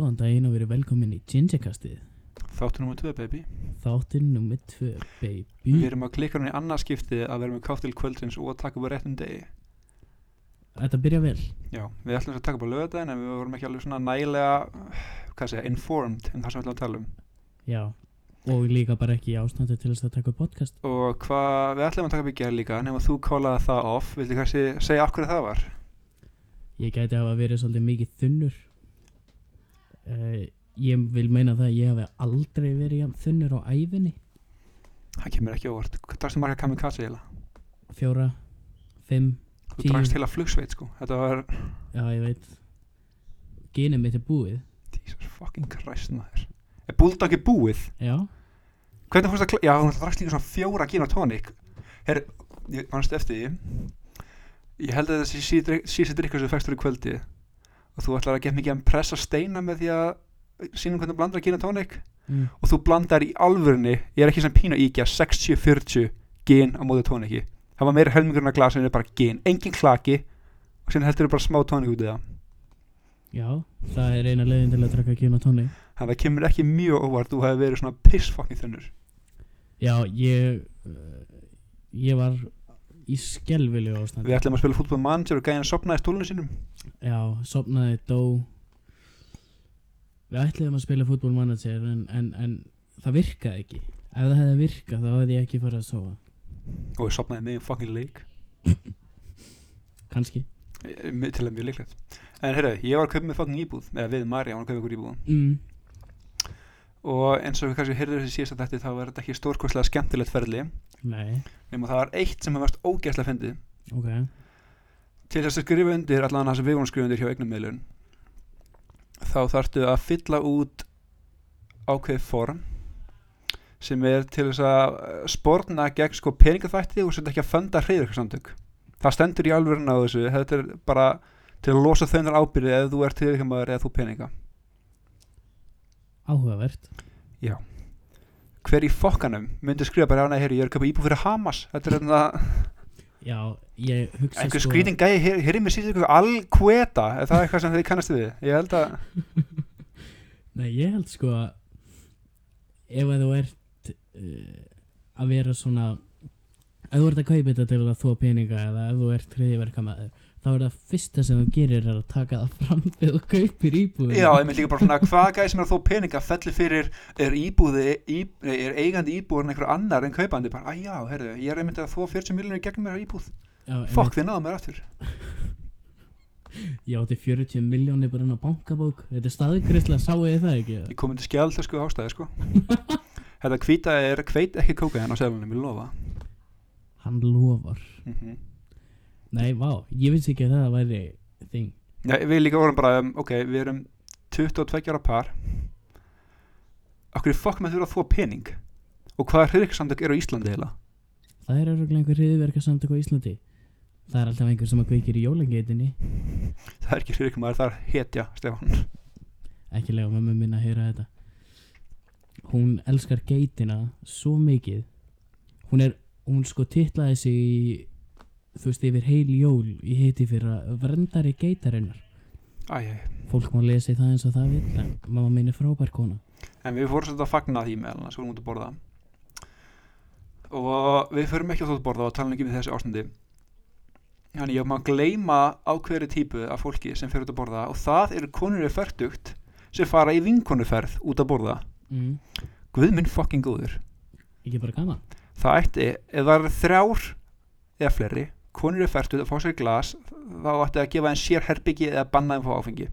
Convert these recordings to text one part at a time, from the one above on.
Góðan daginn og verið velkomin í Gingerkastið. Þáttur nummer 2 baby. Þáttinn nummið tvö, Við baby erum að klikka hún í annað skipti að vera með káttil kvöldsins og að taka upp á réttum degi. Þetta byrja vel. Já, við ætlum að taka upp á lögadaginn en við vorum ekki alveg svona nægilega hvað segja, informed um það sem við ætlum að tala um. Já Og líka bara ekki ástandi til þess að taka upp podcast. Og hvað við ætlum að taka upp í gerð líka nema þú kólaði það off viltu kannski segja af hverju það var? Ég gæti hafa verið svolítið mikið þunnur uh, Ég vil meina það að ég hafi aldrei verið jafn þunnur á æfinni Það kemur ekki óvart. Hvað drakstu marga kamikaze eiginlega? Fjóra, fimm, Þú Tíu. drakst heila flugsveit sko. Þetta var já ég veit. Genið mitt er búið. Jesus fucking Christ maður. Er búldagi búið? Já, Hvernig fórst það? Já, hún drakst líka svona fjóra gin og tónik. Herr, ég mannst eftir því. Ég held að þessi síðan drikka sem þú fækstur í kvöldi og þú ætlar að geta mikið að pressa steina með því að sínum hvernig þú blandar gin og tónik. Mm. og þú blandar í alvörunni ég er ekki sem pínu íkja 60-40 gin á móti tóniki. Það var meira helmingurinn af glasinu er bara gin. Engin klaki og síðan heldur þú bara smá tónik út í það. Já Það er eina leiðin til að draka gen og að það kemur ekki mjög óvart þú hefði verið svona pissfokkin þunnur Já, ég uh, ég var í skelvilegu ástandi. Við ætlum að spila fútbol manager og gæðin sopnaði í stólunum sínum. Já, sopnaði, dó. Við ætliðum að spila fútbolmanager en, en, en það virkaði ekki. Ef það hefði virkað þá hefði ég ekki farið að sofa. Og við sopnaði með einn fokkin leik. Kanski Eh, til að mjög líklegt. En heyrðu, ég var að kaupa með fokkin íbúð. Eða við Marja var að kaupa ykkur íbúð. Mm. Og eins og við kannski heyrður þessi síðast að þetta þá var þetta ekki stórkostlega skemmtilegt ferli. Nei, nema það var eitt sem hefði varst ógeðslega fyndið. Ok. Til þess að skrifa undir allan það sem við vorum skrifa undir hjá eignummiðlun þá þarftu að fylla út ákveðið form sem er til þess að sporna gegn sko peningaþvætti og setja ekki að funda hreyðurkarsamtök það stendur í alvörun á þessu. Þetta er bara til að losa þaunar ábyrði ef þú ert hreyðurkarmaður eða þú peninga Áhugavert. Hver í fokkanum myndi skrifa bara að heyri, ég er að köpa íbúð fyrir Hamas? Þetta er þetta Já, ég hugsa einhver skríting gæði, hér, hér er mér síðan alkveta er það eitthvað sem þið kannast við? Ég held að Nei, ég held sko að ef að þú ert uh, að vera svona ef þú ert að kaupa þetta til að þó peninga eða ef þú ert hriðiverkamaður þá er það fyrsta sem þú gerir er að taka það fram þegar þú kaupir íbúðin Já, ég mynd líka bara svona hvað gæði sem er þó peninga fellir fyrir er íbúði, í, er eigandi íbúðin einhver annar en kaupandi bara, að já, herðu, ég er einmitt að þó 40 miljonir gegn mér á íbúð. Já, Fokk, þið náðum mér aftur. Ég átti 40 miljónir bara inn á bankabók. Þetta er staðgrisla, sáu þið það ekki? Ég kom til skjald þess sko ástæði sko. Þetta hvíta er hveit ekki kókaðin á seglunum, ég lofa. Hann lofar. Mm Nei, vá, ég vissi ekki að það væri þing. Já, við líka vorum bara, um, ok, við erum 22 ára par. Akkur er fokk með þurfa að þó pening? Og hvaða hriðriksamtök eru á Íslandi heila? Það er öruglega einhver hriðiverka samtök á Íslandi. Það er alltaf einhver sem að kveikir í jólangeitinni Það er ekki hriðrikamæður, það er hetja, Stefán. Ekki lega mömmu minna að heyra þetta. Hún elskar geitina svo mikið. Hún er, hún sko titlaði sig í Þú veist, yfir heil jól í heiti fyrir að verndari geitarinnar. Æ, Fólk má lesi það eins og það vil en mamma mín er frábær kona. En við fórum svolítið að fagna því með hann, svo erum út að borða. Og við förum ekki að þótt borða og tala ekki með þessi ástandi. Þannig ég má gleyma ákveðri típu af fólki sem fer út að borða og það eru konur í færtugt sem fara í vinkonuferð út að borða. Mm. Guð minn fucking góður. Ekki bara gaman. Það ætti, ef það eru þrjár eða fleiri, konur í færtugt að fá sér glas, þá ætti að gefa einn sér herbyggi eða banna þeim fá áfengi.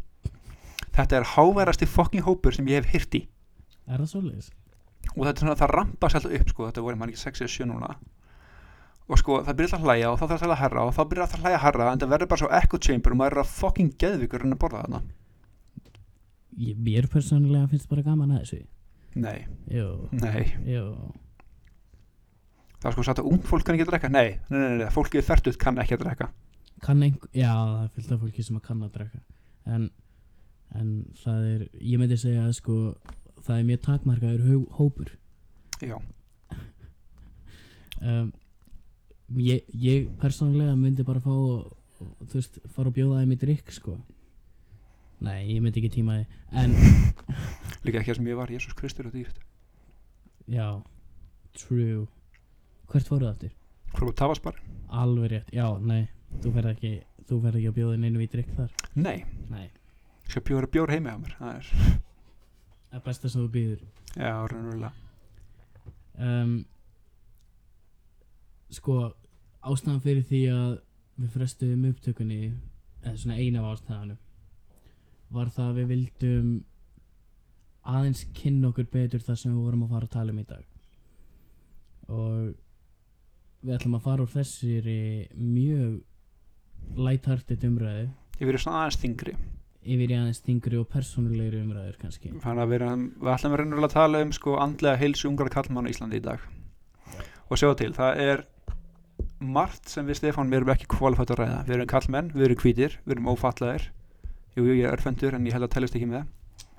Þetta er háværasti fucking hópur sem ég hef hyrt í. Er það svoleiðis? og þetta er svona, það rampa sér alltaf upp sko, þetta voru mann ekki 6 eða 7 núna. Og sko, það byrjar alltaf að hlæja og þá þarf það að herra og þá byrjar alltaf að hlæja herra en það verður bara svo echo chamber og maður er að fucking geðvikur en að borða þarna. Ég, mér persónulega finnst bara gaman að þessu. Nei, Jú, nei, jú það er sko satt að ung fólk kann ekki að drekka. Nei, nei, nei, nei, fólkið færtut kann ekki að drekka. Kann einhver, já það er fyllt af fólki sem að kann að drekka. En, en það er, ég myndi segja að sko Það er mjög takmarkaður hó- hópur. Já, um, ég, ég persónulega myndi bara fá þú veist, fara að bjóða þeim í drikk sko. Nei, ég myndi ekki tíma því en, líka ekki það sem ég var, Jésús Kristur og dýrt. Já true hvert fóruð aftur? Hvað var Tavasbar? alveg rétt, já, nei þú ferð ekki, þú ferð ekki að bjóða neinu í drikk þar? Nei, nei, ég skal bjóra bjór heimi á mér það er, það er besta sem þú býður. Já, raunverulega. Um, sko ástæðan fyrir því að við frestuðum upptökunni eða svona eina af ástæðanum var það að við vildum aðeins kynna okkur betur það sem við vorum að fara að tala um í dag. Og við ætlum að fara úr þessari mjög lighthearted umræðu. Ég verið svona aðeins þingri yfir í aðeins þingri og persónulegri umræður kannski. Að við, við ætlum að raunverulega að tala um sko andlega heilsu ungra kallmann á Íslandi í dag. Og sjá til, það er margt sem við Stefán við erum ekki kvalifætt að ræða. Við erum kallmenn, við erum hvítir, við erum ófallaðir jú, jú, ég er örfendur en ég held að tellist ekki með.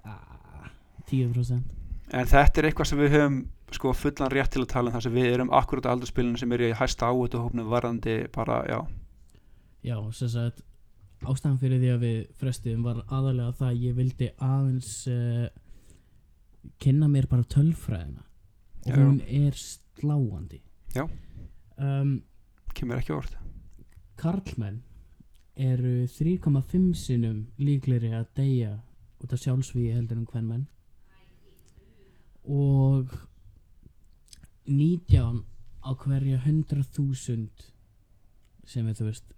Ah, 10% en þetta er eitthvað sem við höfum sko fullan rétt til að tala um þar sem við erum akkurat á aldurspilinu sem eru í hæsta áhættu hópnum varðandi bara, já, Já, sem sagt ástæðan fyrir því að við frestuðum var aðalega það að ég vildi aðeins uh, kynna mér bara tölfræðina. Og Já. hún er sláandi. Já. um, kemur ekki orð Karlmenn eru 3,5 sinnum líklegri að deyja út af sjálfsvíi heldur en hvern menn og 19 á hverja 100.000 sem er þú veist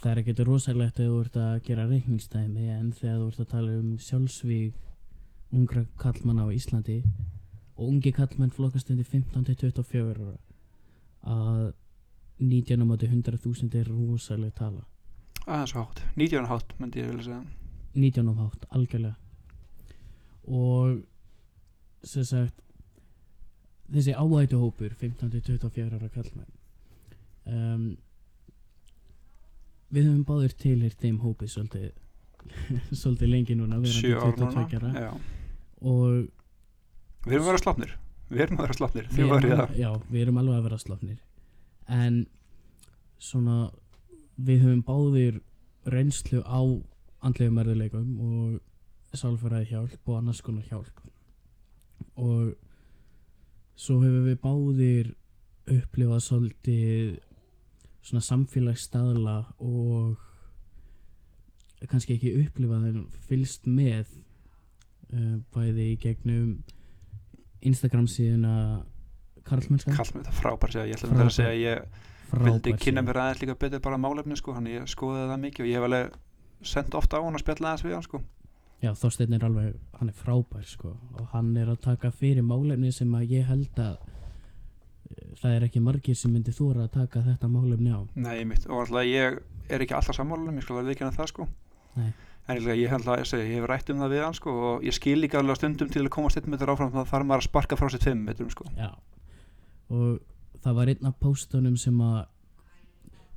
það er ekkert rosalegt þegar þú ert að gera reikningstæmi en þegar þú ert að tala um sjálfsvíg ungra kallmanna á Íslandi og ungi kallmenn flokkast undir 15-24 ára að 19 á móti 100.000 er rosaleg tala. Aðeins hátt, 19 hátt myndi ég vilja segja. 19 á hátt, algjörlega. Og sem sagt þessi áhættu hópur 15-24 ára kallmenn um, við höfum báðir tilheyrt þeim hópi svolítið svolítið lengi núna 7 ár 22 ára. og við erum að vera slapnir við erum að vera slapnir, við erum, við erum alveg að vera slafnir en svona við höfum báðir reynslu á andlegum erðuleikum og sálfræði hjálp og annars konar hjálp. Og svo hefur við báðir upplifað svolítið svona samfélagsstaðla og kannski ekki upplifað en fylst með uh, bæði í gegnum Instagram síðuna Karlmennska. Þetta frábær segja, ég ætla að segja að ég vildi kynna mér aðeins líka betur bara málefni sko, hann ég skoðaði það mikið og ég hef alveg sendt ofta á hann að spjalla aðeins við hann sko Já, Þorsteinn er alveg, hann er frábær sko og hann er að taka fyrir málefni sem að ég held að eh, það er ekki margir sem myndi þóra að taka þetta málefni á. Nei, mitt, og alltaf ég er ekki alltaf sammálunum, ég skal alveg viðkynna það sko. Nei. en ég, held að, ég, ég hef rætt um það við hann sko og ég skil líka alveg stundum til að komast einn metrar áfram þá þarf maður að sparka frá sér tveim metrum sko. Já. Og það var einn af póstunum sem að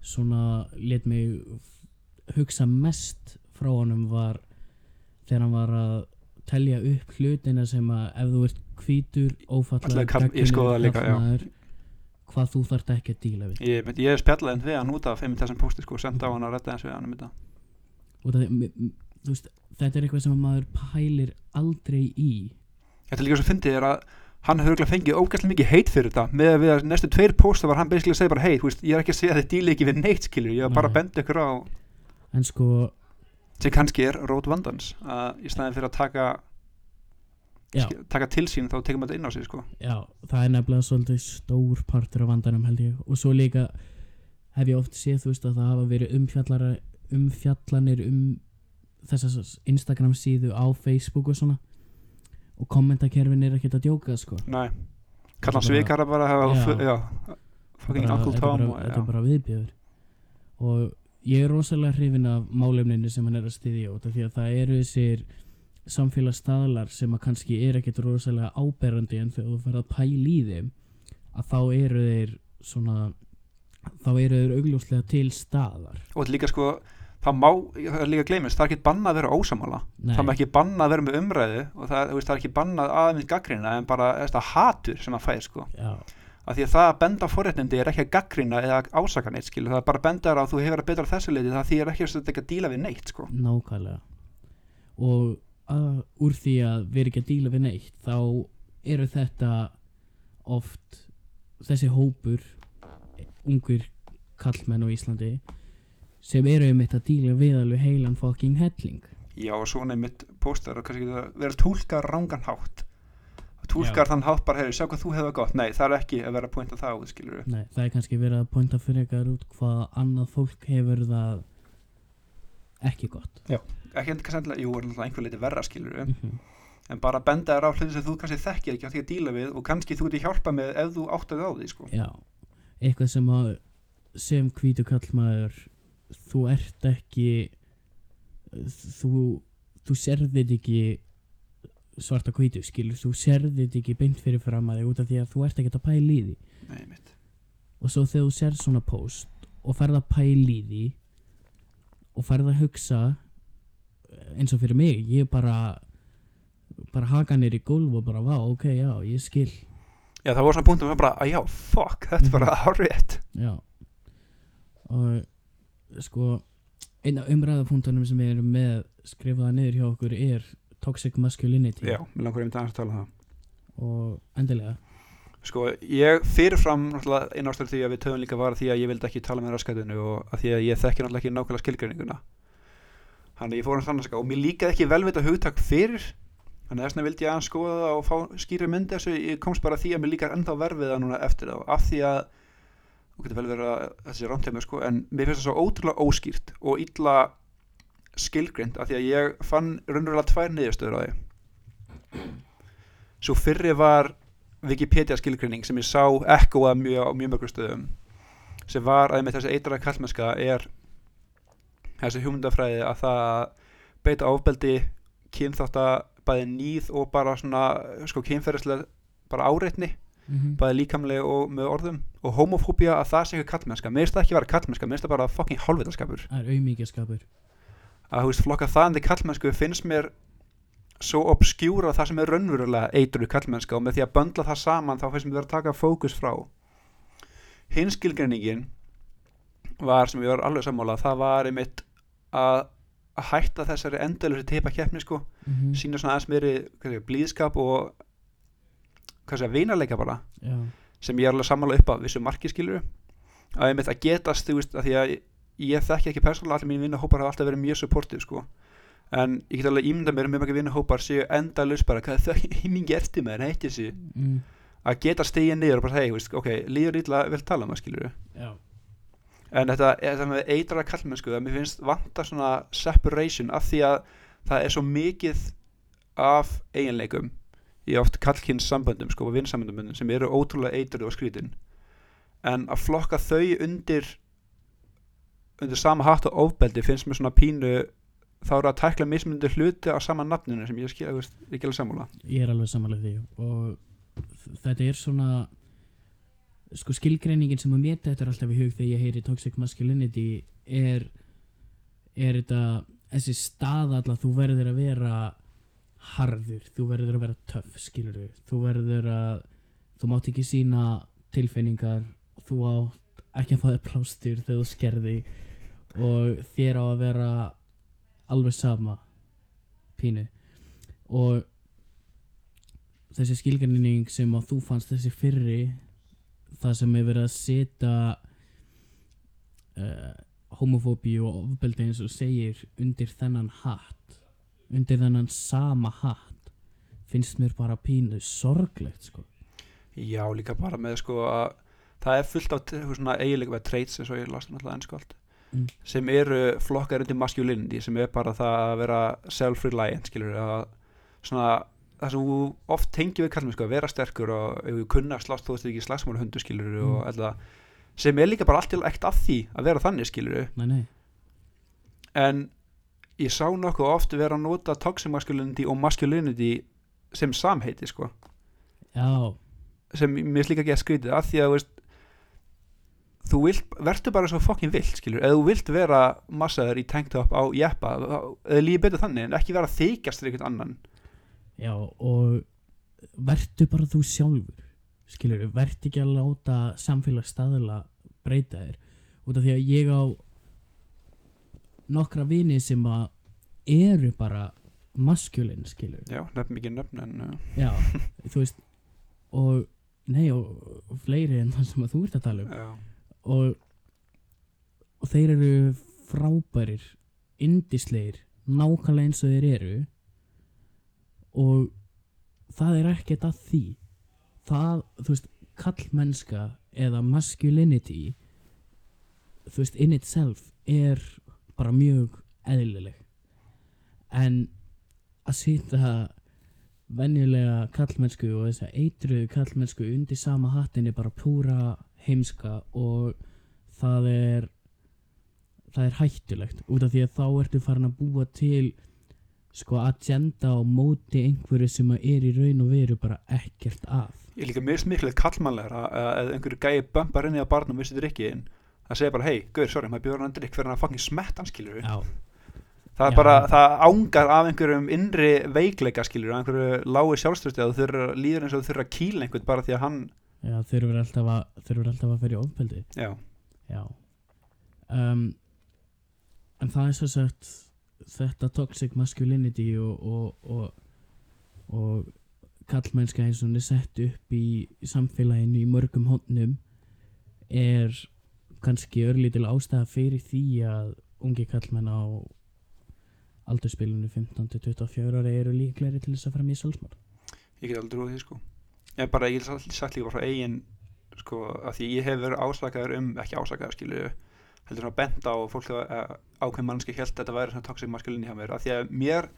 svona let mig hugsa mest frá honum var þegar hann var að telja upp hlutina sem að ef þú ert hvítur, já. karlmaður, hvað þú þarft ekki að díla við. Ég, ég spjallaði hann við hann út af einmitt þessum pósti sko, senda á hann að rætta þess við hann um þetta og þetta er eitthvað sem að maður pælir aldrei í. Þetta er líka svo fyndið er að hann hefur örugglega fengið ógæslega mikið heit fyrir þetta. Með að við að næstu tveir pósta var hann basically að segja bara hei, ég er ekki að segja að þið díli ekki við neitt skilur, ég var bara að benda ykkur á en sko, sem kannski er rót vandans að í staðin fyrir að taka já, sk- taka til sín þá tekum þetta inn á sig sko. já það er nefnilega svolítið stór partur af vandanum held ég. Og svo líka hef ég oft séð þú veist að það hafa verið umfjallanir um þessas Instagram síðu á Facebook og svona. Og kommentakerfin er ekkert að djóka sko. Nei, bara- svikara bara Já. fu- já, fucking bara- Uncle er Tom bara, þetta er bara viðbjöður og ég er rosalega hrifin af málefninu sem hann er að styðja út af því að það eru þessir samfélagsstaðlar sem að kannski er ekkert rosalega áberandi en þegar þú fer að pæla í þeim að þá eru þeir svona þá eru þeir augljóslega til staðar. Og líka sko það má, það er líka gleymist, það er ekki bannað að vera ósamála það má ekki bannað að vera með umræðu og það, það er ekki bannað aðeins gaggrina en bara þetta hatur sem að fæði sko. Já, af því að það að benda forréttindi er ekki að gaggrina eða ásaka neitt skilu, það er bara að benda á að þú hefur að betra þessu leiti það því er ekki að þetta að díla við neitt sko. Nákvæmlega. Og að, úr því að vera ekki að díla við neitt þá eru þetta oft þessi hópur ungur kallmenn á Íslandi sem eru um að díla við alveg heilan fucking helling. Já, og svona einmitt póstar og kannski geta verið tólkar rángan hátt tólkar Já. þann hátt bara, hefur, sjá hvað þú hefur gott. Nei, það er ekki að vera að pointa það út, skilur Nei, það er kannski verið að pointa fyrir eitthvað út hvað annað fólk hefur það ekki gott. Ekki endur kannski jú, er náttúrulega einhver leiti verra, skilur mm -hmm. en bara benda þér á hluti sem þú kannski þekkir ekki á því að díla við og kannski þú ert hjálpa með ef þú áttaði á því, sko. Já, eitthvað sem að sem hvítu kallmaður þú ert ekki þú þú þetta ekki svarta hvítu skilur, þú serðið þetta ekki beint fyrir fram að þig út af því að þú ert ekki að pæla í því nei, mitt, og svo þegar þú serð svona post og ferð að pæla í því og ferð að hugsa eh, eins og fyrir mig, ég bara bara haka nýr í gólf og bara vá, ok, já, ég skil. Já, það voru svona punktum að bara, að já, fuck, þetta er bara hárétt Já. Og sko einn af umræðapunktunum sem við erum með skrifaða niður hjá okkur er toxic masculinity. Já, mér langar einmitt að tala um það. Og endilega. Sko, ég fyrirfram einn ástæður því að við töfum líka var því að ég vildi ekki tala með raskætinu og að því að ég þekki náttúrulega ekki nákvæmlega skilgreininguna. Þannig að ég fór hans þannig og mér líkaði ekki velvita hugtak fyrir þannig að þess vegna vildi ég aðeins skoða það og fá skýri myndi þessu, ég komst bara því að mér líkar ennþá verfið það núna eftir það af því að, þú getur vel verið að þessi rámtæmi sko, en mér finnst það svo ótrúlega óskýrt og illa skilgreint af því að ég fann raunverulega tvær niðurstöður á því. Svo fyrri var Wikipedia skilgreining sem ég sá ekkoa mjög á mjög mörgur stöðum sem var að með þessi eitra kallmennska er þessi hugmyndafræði að það að beita ofbeldi kynþátt að bæði nýð og bara svona sko kynferðislega bara áreitni mm -hmm. bæði líkamlega og með orðum og homofóbía að það sé ekki kallmennska mér finnst það ekki vera kallmennska, mér finnst það bara fucking hálfvitaskapur. Það er auðmíkjaskapur að veist flokka það en því kallmennsku finnst mér svo obskjúra það sem er raunverulega eitru kallmennska og með því að böndla það saman þá finnst mér að taka fókus frá. Hinn skilgreiningin var sem ég var alveg sammála það var einmitt að, að hætta þessari endalur teipa keppni sko. Mm -hmm. sína svona aðeins meiri blíðskap og vinarleika bara já, sem ég er alveg sammála upp á vissu marki skilur að einmitt að getast þú veist að því að ég þekki ekki persónulega allir mín vinnahópar hafa alltaf verið mjög supportive sko. En ég get alveg ímynda mér um mjög mjög vinnahópar séu endalaus bara hvað þau hímingi eftir mér heitir þessi mm, að geta stegið niður og bara hei ok, líður ítla vel tala maður skilur já. en þetta, þetta með eitra kallmennsku að mér finnst vanta svona separation af því að það er svo mikið af eiginleikum í oft kallkynns samböndum sko og vinsamböndum sem eru ótrúlega eitruð og skrítin. En að flokka þau undir undir sama hatt og ofbeldi finnst mér svona pínu þá eru að tækla mismunandi hluti á sama nafninu sem ég skil, veist, ekki alveg sammála. Ég er alveg samanlega því og þetta er svona sko skilgreiningin sem að mér þetta er alltaf í hug þegar ég heyri toxic masculinity er er þetta þessi stað alltaf þú verður að vera harður, þú verður að vera töff skilur við, þú verður að þú mátt ekki sína tilfinningar þú átt ekki að fá þér plástur þegar þú skerði og þér á að vera alveg sama pínu. Og þessi skilgreining sem að þú fannst þessi fyrri það sem er verið að setja uh, homofóbíu og ofbeldi eins og segir undir þennan hatt undir þennan sama hatt finnst mér bara pínu sorglegt sko. Já, líka bara með sko að það er fullt af eiginlega traits eins og ég lasta náttúrulega ennsku allt Mm. sem eru flokkar undir masculinity sem er bara það að vera self-reliant að það sem oft tengi við kallum sko, að vera sterkur og kunna slást þó þetta ekki slagsmála hundu skilur Mm. sem er líka bara allt til ekt af því að vera þannig nei nei, en ég sá nokkuð oft vera að nota toxic masculinity og masculinity sem samheiti sko já sem mér finnst líka ekki að skrítið af því að veist þú vilt, verður bara svo fokkin vilt skilur, eða þú vilt vera massaður í tanktop á jeppa, eða líði betur þannig en ekki vera þykjast fyrir einhvern annan. Já og vertu bara þú sjálfur skilur, vertu ekki að láta samfélagsstaðila breyta þér. Út af því að ég á nokkra vini sem að eru bara maskulin skilur. Já, nefn mikið nöfn en uh, já, þú veist og, nei, og fleiri en það sem að þú ert að tala um. Já, og, og þeir eru frábærir indisleir, nákvæmlega eins og þeir eru. Og það er ekkert að því. Það, þú veist, kallmennska eða masculinity þú veist, in itself er bara mjög eðlileg. En að sýta venjulega kallmennsku og þess að eitruðu kallmennsku undir sama hattinni bara púra heimska og það er það er hættulegt. Út af því að þá ertu farin að búa til sko agenda á móti einhverju sem er í raun og veru bara ekkert að. Ég líka mjög smiklega kallmannlegra að einhverju gæi bömpar inn í að barnum vissi þetta ekki inn það segir bara, hei, gauður, sorry, maður bjóður hann drikk fyrir hann að fucking smetta hann, skilur já, það er Já. bara, það ángar af einhverjum innri veikleika, skilur af einhverju lágu sjálfstöðstu að þú líður eins og þú þurfa að kýla einhvern bara því að hann já þurfur alltaf að þurfur alltaf að fyrir ofbeldi. Já, já. Um, en það er svo sagt þetta toxic masculinity og og, og, og kallmennska eins og hún er sett upp í samfélaginu í mörgum hóndnum er kannski örlítil ástæða fyrir því að ungi kallmenn á aldurspilinu 15-24 ára eru líklegri til þess að fara með sjálfsmord ég get aldrei trúið því, sko ég bara, ég sagt líka frá eigin sko, að því ég hef verið ásakaður um ekki ásakaður, skilur heldur svona bent á fólk að ákveðin mannski held að þetta væri svona toxic masculinity hjá mér að því að mér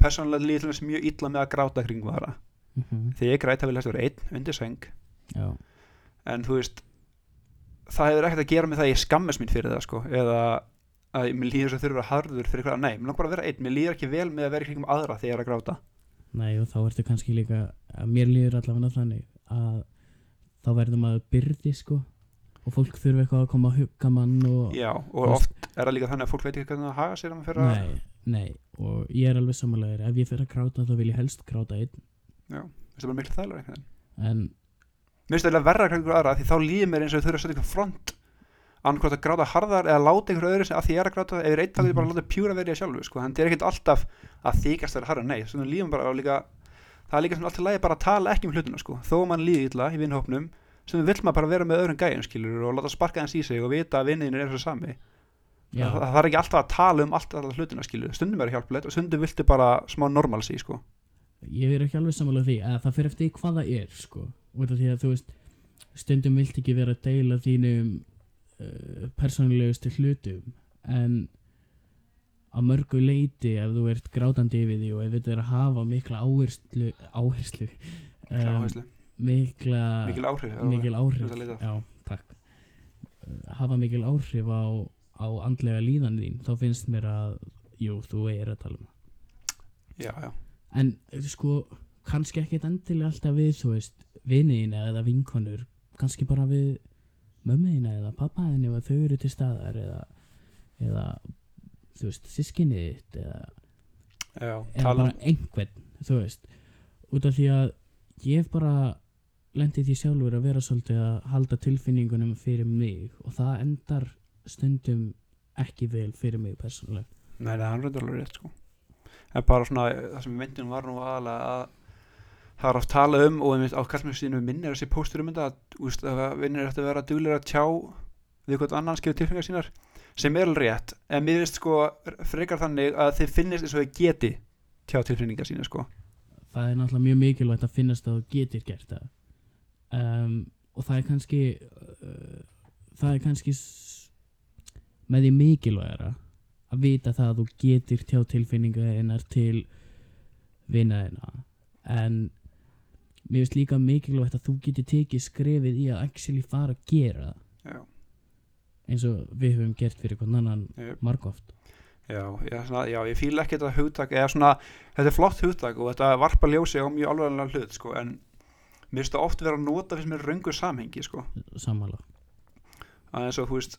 persónulega líður til þess mjög illa með að gráta kring vara. Mm því ég græta vil þess að vera einn undir seng já, en þú veist það hefur ekkert að gera með það að ég skammast mín fyrir það sko eða að mér líður svo þurfa harður fyrir hvað, nei, mér langar bara að vera einn. Mér líður ekki vel með að vera í kringum aðra þegar ég er að gráta nei og þá ertu kannski líka að mér líður allavega þannig að þá verður maður byrði sko. Og fólk þurfa eitthvað að koma að hugga mann og já, og oft er það líka þannig að fólk veit ekki hvernig það haga sér að maður fyrir að nei, nei og ég er alveg samanlegaður ef ég fer að gráta þá vil ég helst gráta einn. Já, það er bara miklu þægilega einhvern veginn. En mér finnst það eiginlega verra kringur aðra því þá líður mér eins og þau þurfa að setja einhvern front annarkvæmt að gráta harðar eða láta einhver öðru sem að því er að gráta ég er þá getur ég bara að láta pjúra verið sjálfu sko. þannig er ekkert alltaf að þykast þeirra harðar nei, svona líðum bara líka það er líka svona alltaf lægi bara að tala ekki um hlutuna sko. þó að mann líði illa í vinnhópnum sem vill maður bara vera með öðrum gæjum skilur og láta sparka hans í sig og vita að vinniðin er svo sami það, það er ekki alltaf að tala um allt alltaf hlutuna skilur stundum er hjálpilegt og stundum viltu bara smá normalsi sko. ég er ekki alveg samanlega því að það fyrir eftir því hvað það er sko því að þú veist stundum vilt ekki vera að deila þínum uh, persónulegustu hlutum. En að mörgu leiti ef þú ert grátandi yfir því og ef þetta er að hafa mikla áherslu áherslu um, mikla mikil áhrif mikil áhrif já, Uh, hafa mikil áhrif á, á andlega líðan þín þá finnst mér að jú, þú er að tala um já, já, en eh, sko, kannski ekkert endilega alltaf við, þú veist, viniðina eða vinkonur, kannski bara við mömmuðina eða pappaðina ef þau eru til staðar eða, eða þú veist, sískinið þitt eða, já eða bara einhvern, þú veist. Út af því að ég hef bara lendið því sjálfur að vera svolítið að halda tilfinningunum fyrir mig og það endar stundum ekki vel fyrir mig persónulega. Nei, það er reyndar alveg rétt sko. En bara svona, það sem myndin var nú aðalega að það er oft talað um og einmitt á kallmjössinu minnir þessi póstur um þetta að úst, að vinnir eftir að vera duglir að tjá við hvort annan skilur tilfengar sínar sem er alveg rétt, en mér finnst sko frekar þannig að þið finnist eins og þið geti tjá tilfinningar sínar sko. Það er náttúrulega mjög mikilvægt að finnast að þú getur gert það. Um, og það er kannski uh, það er kannski með því mikilvægara að vita það að þú getur tjá tilfinninga einar til vina þeina en mér finnst líka mikilvægt að þú getur tekið skrefið í að actually fara að gera það. Já, eins og við höfum gert fyrir hvern annan margóft já, ég, svona, já, ég fíla ekki þetta hugtak eða svona, þetta er flott hugtak og þetta varpa ljósi á mjög alveglega hlut sko, en mér finnst það oft vera að nota fyrst mér röngu samhengi sko. Sammála. Að eins og þú veist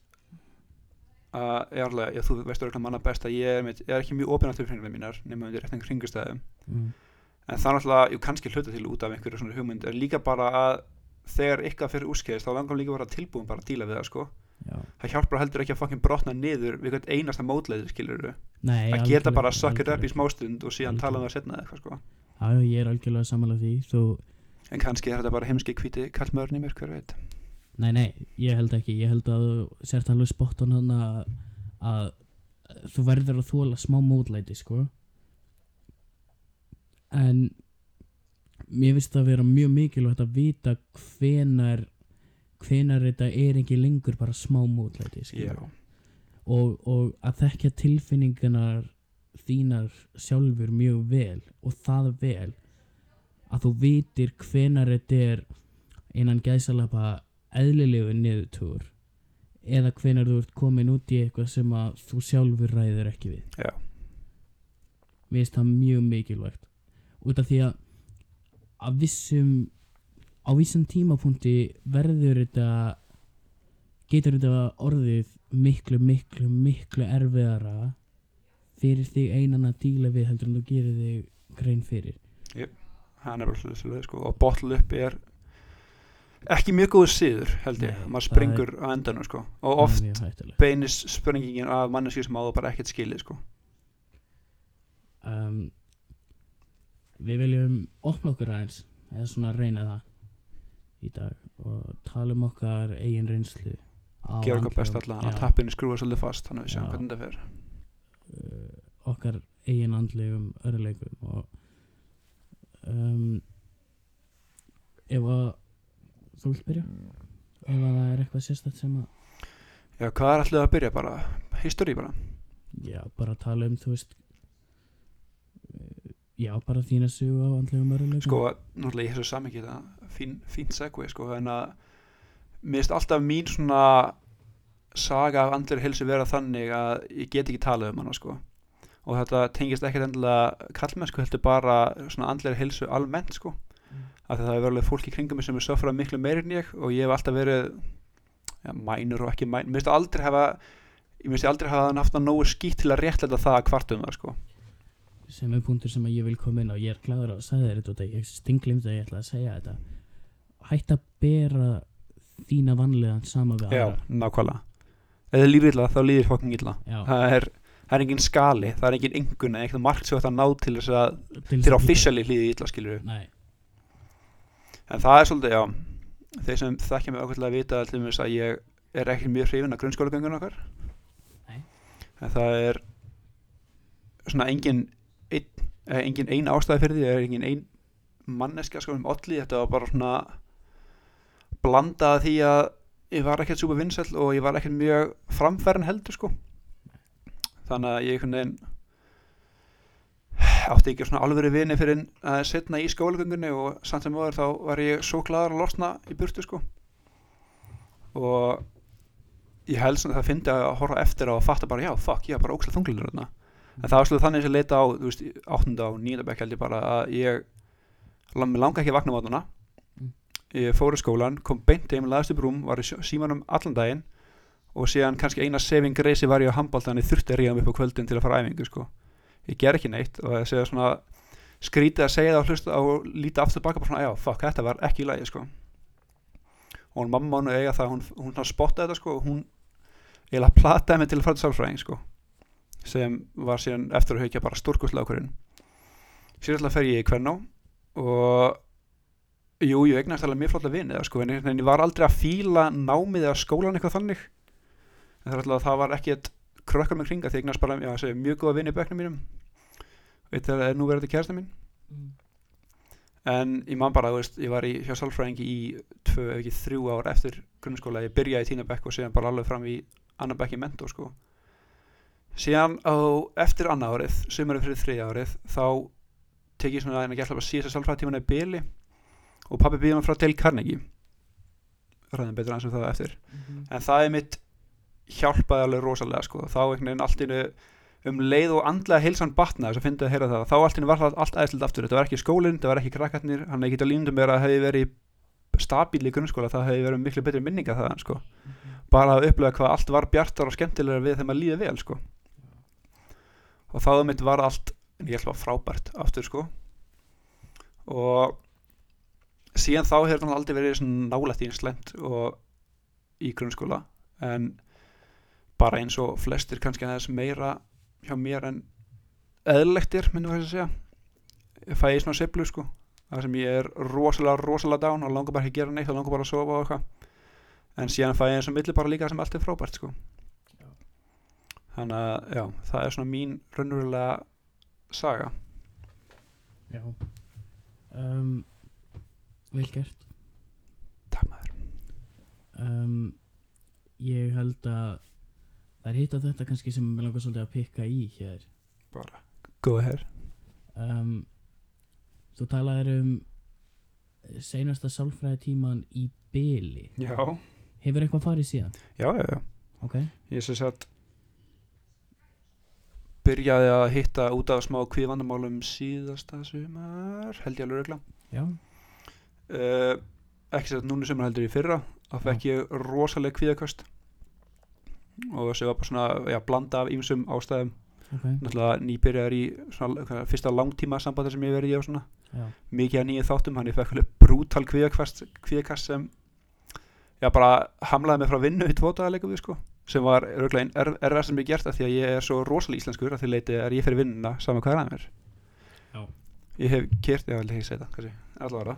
að ég alveg, já, þú veist örgulega manna best að ég er, ég er ekki mjög opinn á tilfinningar mínar nema undir réttan kringustæðum mm. En það er náttúrulega, jú kannski hluta til út af einhverju svona hugmynd, en líka bara að þegar ykkar fyrir úrskeiðist þá langar líka vera tilbúin bara að díla við það sko. Já. það hjálpar heldur ekki að fucking brotna niður við eitthvað einasta mótleiði skilur Nei, að geta bara að suck it up í smástund og síðan tala um það setna eitthvað sko. Já, ég er algjörlega samanlega því. Þú, en kannski er þetta bara heimski hvíti kallmöðurinn í mér hver veit. Nei, nei, ég held ekki. Ég held að þú sért alveg spottan hann að, þú verður að þóla smá mótlæti sko en mér finnst það að vera mjög mikilvægt að vita hvenar hvenar þetta er ekki lengur bara smá mótlæti og, og að þekkja tilfinningarnar þínar sjálfur mjög vel og það vel að þú vitir hvenar þetta er innan gæsalapa eðlilegu niðurtúr eða hvenar þú ert komin út í eitthvað sem að þú sjálfur ræður ekki við. Já. mér finnst það mjög mikilvægt út af því að að vissum á vissum tímapunkti verður þetta getur þetta orðið miklu, miklu, miklu erfiðara fyrir þig einan að díla við heldur en þú gerir þig grein fyrir. Hann er bara svolítið sko og bottle up er ekki mjög góður síður held ég, Nei, maður það springur á endanum sko og Það er oft beinist spurningin af manneski sem áður bara ekkert skilið sko. Um, við viljum opna okkur aðeins eða svona reyna það í dag og tala um okkar eigin reynslu gera okkar best andlegum- allan að tappinu skrúa svolítið fast þannig að við sjáum Já. hvernig þetta fer. Uh, okkar eigin andlegum örleikum og um, ef að þú vilt byrja? Ef að það er eitthvað sérstætt sem að já, hvað er alltaf að byrja? Bara history bara. Já, bara tala um þú veist já, bara þína sögu á andlegum örleikum sko, náttúrulega í þessu samingi þetta fín, fín segway sko en að finnst alltaf mín svona saga af andlir hilsu vera þannig að ég get ekki talað um hana sko. Og þetta tengist ekkert endilega kallmennsku heldur bara svona andlir hilsu almennt sko. Mm. af því að það hefur verið fólk í kringum mig sem er söfrað miklu meir en ég og ég hef alltaf verið ja, mænur og ekki mænur finnst aldrei hafa ég ég aldrei hafa haft það nógu skýtt til að réttlega það að kvartum það sko sem er punktur sem að ég vil koma inn á. Ég er glæður að sagði þér þetta ég stinglimd að ég ætla að segja þetta. Hætt að bera þína vanlegan sama við já, aðra. nákvæmlega. Ef þið líður illa þá líður fokking illa. Já, það er, það er engin skali, það er engin engun eða eitthvað margt sem þetta ná til þess að til til að officially líði illa skilur nei, en það er svolítið, já þeir sem þekkja mig ákveðlega vita til þess að ég er ekki mjög hrifin af grunnskólagöngun okkar. Nei. en það er svona engin ein, eh, engin ein ástæði fyrir því engin ein manneska sko um olli, þetta var bara svona blandað því að ég var ekkert super vinsæll og ég var ekkert mjög framfærin heldur sko. Þannig að ég einhvern veginn átti ekki svona alvöru vini fyrir að setna í skólagöngunni og samt sem móður þá var ég svo gladur að losna í burtu sko. Og ég held svona að það fyndi að horfa eftir og fatta bara já, fuck, ég er bara ókslega þunglilur þarna en það var slúið þannig sem leita á veist, áttunda og nýjunda bekk held ég bara að ég langa ekki að vakna mótuna Mm. ég fór í skólan, kom beint heim laðist upp rúm, var í símanum allan daginn og síðan kannski eina saving grace var ég á handbólta þannig þurfti að ríða mig upp á kvöldin til að fara á æfingu sko. Ég ger ekki neitt og það segja svona skrítið að segja það og hlusta og líta aftur baka bara svona, já, fuck, þetta var ekki í lagi sko. Og hún mamma hann eiga það, hún, hún spottaði þetta sko og hún eiginlega plataði mig til að fara til sálfræðing sko sem var síðan eftir að haukja bara stórkustlega okkurinn síðan fer ég í Kvennó og jú, ég eignast alveg mjög flotta vinið sko, en, en ég var aldrei að fíla námið eða skólan eitthvað þannig. En það, alltaf, það var ekkert krökkar með kringa því ég eignast bara já, segi, mjög góða vinið í bekknum mínum. Það er nú verið þetta kærasta mín. Mm. en ég man bara, veist, ég var í hjá sálfræðingi í tvö, ekki þrjú ár eftir grunnskóla, ég byrjaði í tína bekk og síðan bara alveg fram í annar bekk í mentó sko. Síðan á eftir annað árið, sumarið fyrir þriðja árið þá tek ég svona að gætla bara síðast sálfræðtíman í byli og pappi býði mig frá Dale Carnegie ræðum betur aðeins um það eftir Mhm. en það er mitt hjálpaði alveg rosalega sko. þá einhvern veginn allt innu um leið og andlega heilsan batna þess að fyndi að heyra það þá allt innu var það allt aðeinslega aftur þetta var ekki skólinn, þetta var ekki krakkarnir hann er ekki að líndum mér að hefði verið stabíl í grunnskóla, það hefði verið miklu betri minninga það sko. bara að upplega hvað allt var bjartar og skemmtilega við þegar maður líði vel sko. Og þá mitt var allt ég ætla að frábært aftur sko. og síðan þá hefur hann aldrei verið nálægt í slæmt og í grunnskóla en bara eins og flestir kannski aðeins meira hjá mér en eðlektir myndum við að segja ég fæ ég svona seflu sko það sem ég er rosalega, rosalega dán og langar bara ekki að gera neitt og langar bara að sofa og eitthvað en síðan fæ ég eins og milli bara líka sem allt er frábært sko. Þannig að já, það er svona mín raunverulega saga. Já. Um, Vel gert. Takk maður. Um, Ég held að það er hitt á þetta kannski sem mér langar svolítið að pikka í hér. Bara go ahead. Um, Þú talaðir um seinasta sálfræði tíman í byli já, Hefur eitthvað farið síðan? já, já, já. Ok. Ég sem sagt byrjaði að hitta út af smá kvíðvandamálum síðasta sumar held ég alveg regla uh, ekki sem sagt núna sumar heldur í fyrra þá fekk ég rosaleg kvíðaköst. Og þessi var bara svona já, blanda af ýmsum ástæðum. Ok. Náttúrulega nýbyrjaður í svona, hvað, fyrsta langtíma sambandi sem ég verið í og svona. Já. Mikið að nýju þáttum hann ég fekk alveg brútal kvíðakast sem já bara hamlaði mig frá vinnu í tvotaðarleikum við sko sem var einn er, erfað sem ég gert af því að ég er svo rosalega íslenskur að því leiti er ég fyrir vinnuna saman hvað er að mér Já. ég hef kert, já, ég segi það kannski, allavega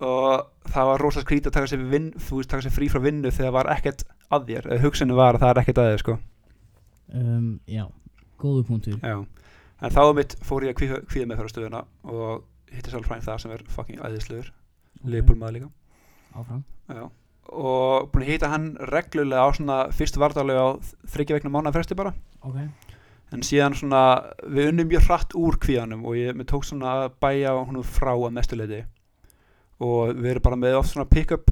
og það var rosalega skrítið að taka sér, vinn, þú veist, taka sér frí frá vinnu þegar var ekkert að þér, eða hugsunni var að það er ekkert að þér sko um, Já Góðu punktur já. en þá mitt fór ég að kvíða, með fyrir stöðuna og hitti sálfræðing það sem er fucking æðislegur, Ok. okay. liðbúlmaður líka Áfram Já. Og búin að hýta hann reglulega á svona fyrst vartalega á þryggja veikna mánuða fresti bara. Ok. En síðan svona við unnum mjög hratt úr kvíðanum og ég tók svona að bæja hún frá að mestuleiti og við erum bara með oft svona pick-up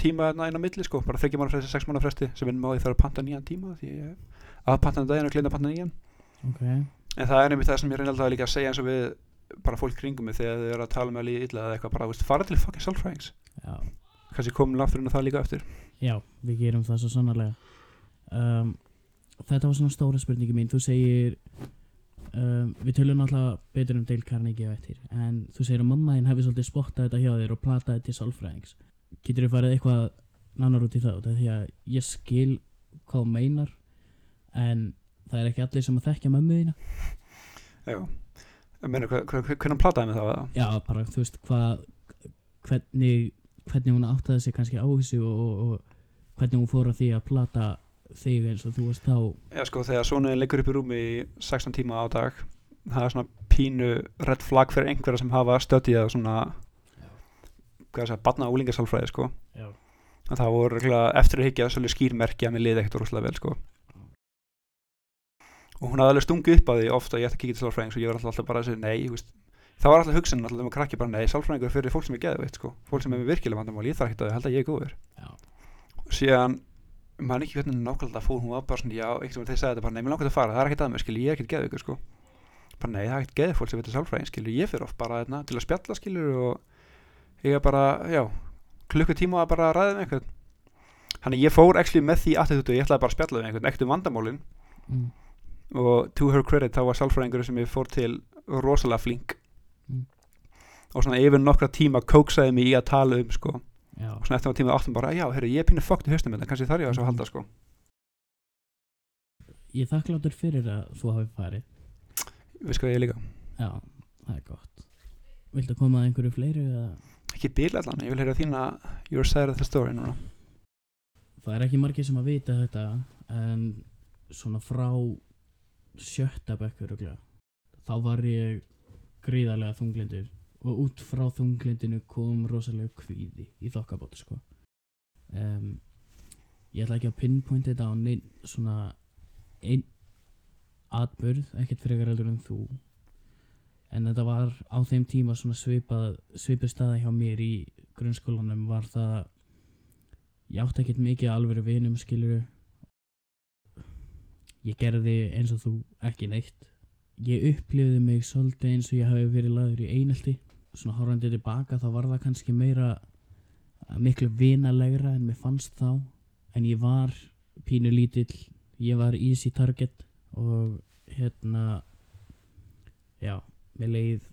tíma þarna inn á milli sko bara þryggja mánuða fresti, sex mánuða fresti sem vinnum á því þarf að panta nýjan tíma því ég að panta hann daginn og glinda að panta nýjan. Ok. En það er einmitt það sem ég reyna alltaf líka að segja eins og við bara fólk kringum mig þegar þau eru að tala með að líða illa eða eitthvað bara, veist, fara til fucking sálfræðings. Já kannski komin aftur inn á það líka eftir. Já, við gerum það svo sannarlega. Um, Þetta var svona stóra spurningi mín. Þú segir um, Við tölum alltaf betur um Dale Carnegie á eftir En þú segir að mamma þín hefði svolítið spottað þetta hjá þér og plataði til sálfræðings. Getur þú farið eitthvað nánar út í það? Því að ég skil hvað meinar En það er ekki allir sem að þekkja mömmu þína. Já, meina, hvernig plataði með það? Já, bara þú veist hvað Hvernig Hvernig hún áttaði sig kannski á þessu og, og, og hvernig hún fór að því að plata þig eins og þú varst þá. Já, sko, þegar sonuðin liggur upp í rúmi í 16 tíma á dag það er svona pínu red flag fyrir einhverja sem hafa stöðið að svona hvað það, barna og úlingarsálfræði, sko. Já. að það voru eftir að higgja svolítið skýrmerki að mér liði ekkert rosalega vel, sko. Og hún hafði alveg stungið upp á því ofta að ég ætti að kíkja til sálfræðings og ég var alltaf, alltaf bara að segja nei, veist það var alltaf hugsun alltaf um að krakki bara nei, sálfræðingur fyrir fólk sem er geðveitt, sko fólk sem er með virkilega vandamál, ég þarf ekkert að held að ég er góður Já. og síðan maður ekki hvernig nákvæmlega fór hún var bara svona, já, einhvern veginn þeir sagði þetta bara, nei, mér langar að fara, það er ekkert að mér, skilju, ég er ekkert geðveikur, sko bara nei, það er ekkert geðfólk sem veitir sálfræðin, skilju, ég fyrir oft bara þarna, til að spjalla, skilju og ég er bara, já klukkutíma að bara ræða með einhvern þannig ég fór actually með því attitútu ég ætlaði bara að spjalla með einhvern, ekkert um vandamálin mm. og to her credit þá var sálfræðingur sem ég fór til rosalega flink. Og svona yfir nokkra tíma kóksaði mig í að tala um sko. Já, og svona eftir að tíma áttum bara, já, herru, ég er pínu fokkt í haustum þetta, kannski þarf ég að halda sko. Ég þakkláttur fyrir að þú hafi farið. Við sko ég líka, Já, það er gott. Viltu koma að einhverju fleiru eða? Ekki bíl allan ég vil heyra þína your side of the story núna. Það er ekki margir sem að vita þetta en svona frá sjötta bekkur þá var ég gríðarlega þunglindur og út frá þunglindinu kom rosalega kvíði í þokkabóti sko. um, ég ætla ekki að pinpointa þetta á neinn svona einn atbörð, ekkert frekar heldur en þú. En þetta var á þeim tíma svona svipað svipið staða hjá mér í grunnskólanum var það ég átti ekkert mikið alvöru vinum skilur ég gerði eins og þú ekki neitt. Ég upplifði mig svolítið eins og ég hafi verið laður í einelti svona horfandi tilbaka þá var það kannski meira miklu vinalegra en mér fannst þá en ég var pínu lítill ég var easy target og hérna já, mér leið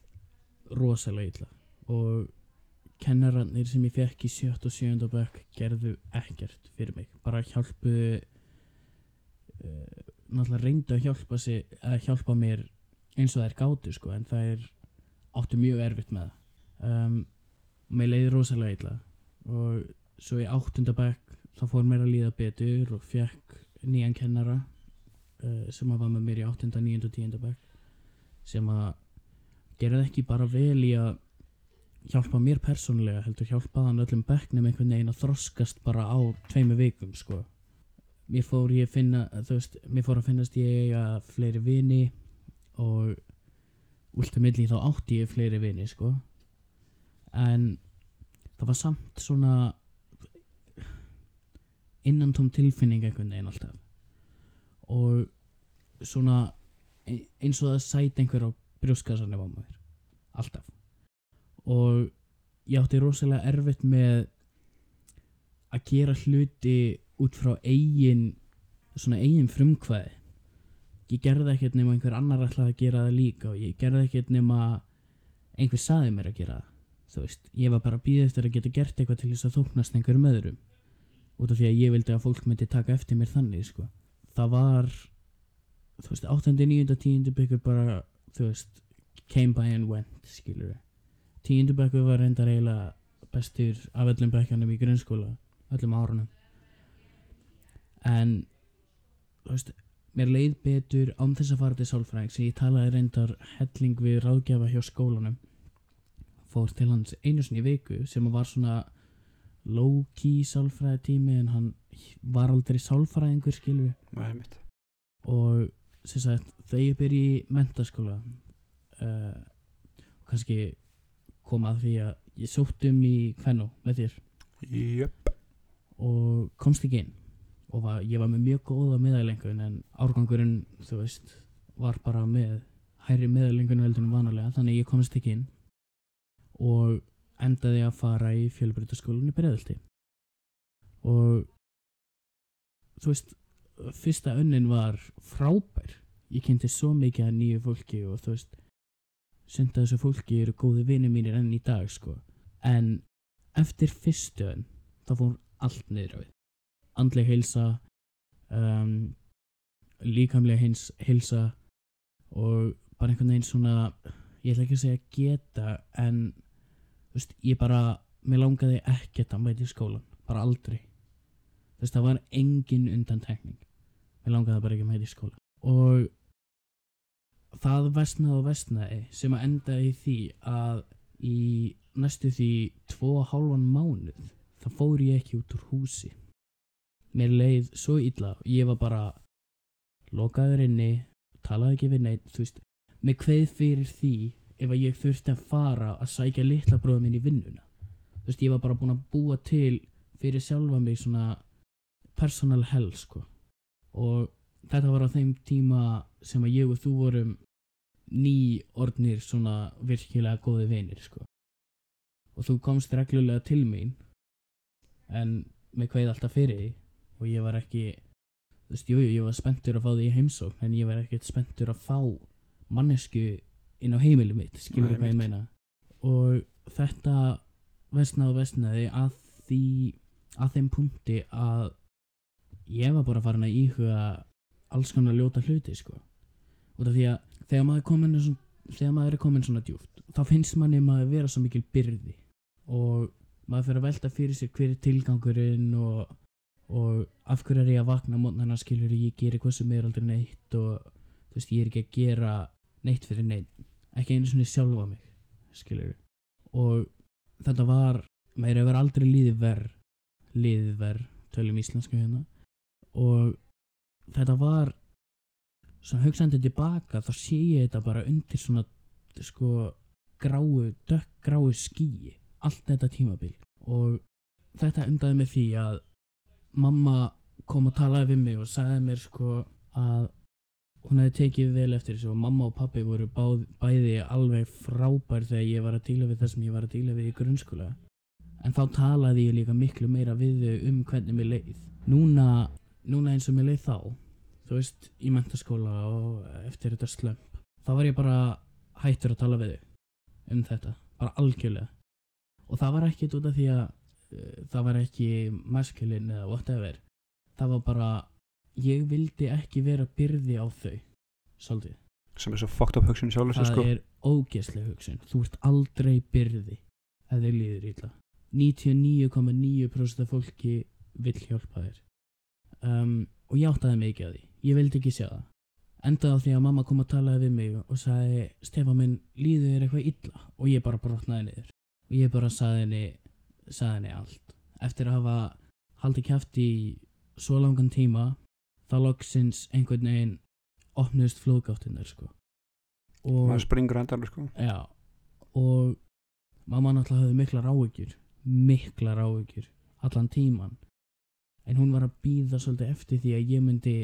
rosalega illa og kennararnir sem ég fekk í 7. og 7. bekk gerðu ekkert fyrir mig bara hjálpuðu uh, náttúrulega reyndu að hjálpa, sig, að hjálpa mér eins og þær gátu sko en það er áttu mjög erfitt með um, mér leiði rosalega illa og svo í 8. bekk þá fór mér að líða betur og fekk nýjan kennara uh, sem að var með mér í 8., 9. og 10. bekk sem að gerði ekki bara vel í að hjálpa mér persónulega heldur hjálpa hann öllum bekknum einhvern veginn að þroskast bara á tveimu vikum sko mér fór ég að finna þú veist, mér fór að finnast ég að fleiri vini og últ að milli þá átti ég fleiri vini sko. En það var samt svona innantóm tilfinning einhvern veginn alltaf. Og svona e- eins og það sæti einhver á brjóskassanum á mér. Alltaf. Og ég átti rosalega erfitt með að gera hluti út frá eigin svona eigin frumkvæði ég gerði ekkert nema einhver annar ætlaði að gera það líka og ég gerði ekkert nema einhver saði mér að gera það þú veist, ég var bara að býða eftir að geta gert eitthvað til þess að þóknast einhverjum öðrum út af því að ég vildi að fólk myndi taka eftir mér þannig sko. það var þú veist, 8. 9. 10. byggur bara þú veist, came by and went skilur tíundu bekku var reyndar eiginlega bestur af öllum bekkjanum í grunnskóla öllum árunum en þú veist mér leið betur án þess að fara til sálfræðing sem ég talaði reyndar helling við ráðgjafa hjá skólanum. Fór til hans einu sinni í viku sem var svona low key sálfræði tími en hann var aldrei sálfræðingur Það er mitt og sem sagt þegar ég byrja í mentaskóla uh, kannski kom að því að ég sótt um í Kvennó með þér. Jöp og komst ekki inn og var, ég var með mjög góða meðalengun en árgangurinn þú veist var bara með hærri meðalengun veldur en vanalega þannig ég komst ekki inn. Og endaði að fara í fjölbrytaskólan í Breiðalti og þú veist fyrsta önnin var frábær. Ég kynnti svo mikið að nýju fólki og þú veist að þessu fólki eru góði vinir mínir enn í dag sko. En eftir fyrstu önn þá fór allt niður á við andleg heilsa um, líkamlega heils, heilsa og bara einhvern veginn svona ég ætla ekki að segja geta en veist, ég bara mér langaði ekkert að mæta í skólan bara aldrei. Veist, það var engin undantekning. Mér langaði bara ekki að mæta í skólan og það vestnaði og vestnaði sem að enda í því að í næstu því tvo og hálfan mánuð þá fór ég ekki út úr húsi mér leið svo illa. Ég var bara lokaður inni talaði ekki við neitt þú veist, með kveð fyrir því ef að ég þurfti að fara að sækja litla bróðum minn í vinnuna. Þú veist, ég var bara búin að búa til fyrir sjálfa mig svona personal hell sko. Og þetta var á þeim tíma sem að ég og þú vorum ný orðnir svona virkilega góði vinir sko. Og þú komst reglulega til mín en með hvað alltaf fyrir því og ég var ekki þú veist, jújú, ég var spenntur að fá því í heimsókn en ég var ekkert spenntur að fá mannesku inn á heimili mitt skilur hvað ég meina? Og þetta vestnaði og vestnaði að því að þeim punkti að ég var bara farin að íhuga alls konar ljóta hluti sko. Af því að þegar maður, er komin, þegar maður er komin svona djúpt þá finnst manni maður vera svo mikil byrði. Og maður fyrir að velta fyrir sér hver er tilgangurinn og, og af hverju er ég að vakna mótnarna skilur ég geri hvað sem er aldrei neitt og þú veist ég er ekki að gera neitt fyrir neitt ekki einu svona sjálfa mig skilur og þetta var meira hefur aldrei líðið verð líðið verð, tölum íslensku hérna. Og þetta var svona hugsandi tilbaka þá sé ég þetta bara undir svona sko gráu, dökkgráu skýi allt þetta tímabil. Og þetta endaði með því að mamma kom og talaði við mig og sagði mér sko að hún hefði tekið vel eftir þessu og mamma og pappi voru báð, bæði alveg frábær þegar ég var að díla við það sem ég var að díla við í grunnskóla. En þá talaði ég líka miklu meira við þau um hvernig mér leið. Núna, núna eins og mér leið þá þú veist, í mentaskóla og eftir þetta slömp þá var ég bara hættur að tala við þau um þetta, bara algjörlega. Og það var ekkit út af því að það var ekki maskulin eða whatever. Það var bara ég vildi ekki vera byrði á þau svolítið. Sem er svo fucked up hugsun sjálfur sér það sko. er ógeðsleg hugsun. Þú ert aldrei byrði ef þau líður illa. 99,9% af fólki vill hjálpa þér. Um, og ég áttaði mikið að því. Ég vildi ekki sjá það. Endaði á því að mamma kom að talaði við mig og sagði Stefán minn, líður þér eitthvað illa? Og ég bara brotnaði niður. Og ég bara sagði henni, sagði henni allt eftir að hafa haldið kæft í svo langan tíma þá loksins einhvern veginn opnuðist flóðgáttinnar sko og maður springur endan sko Já, og mamma náttúrulega hafði miklar áhyggjur, miklar áhyggjur, allan tíman. En hún var að býða svolítið eftir því að ég myndi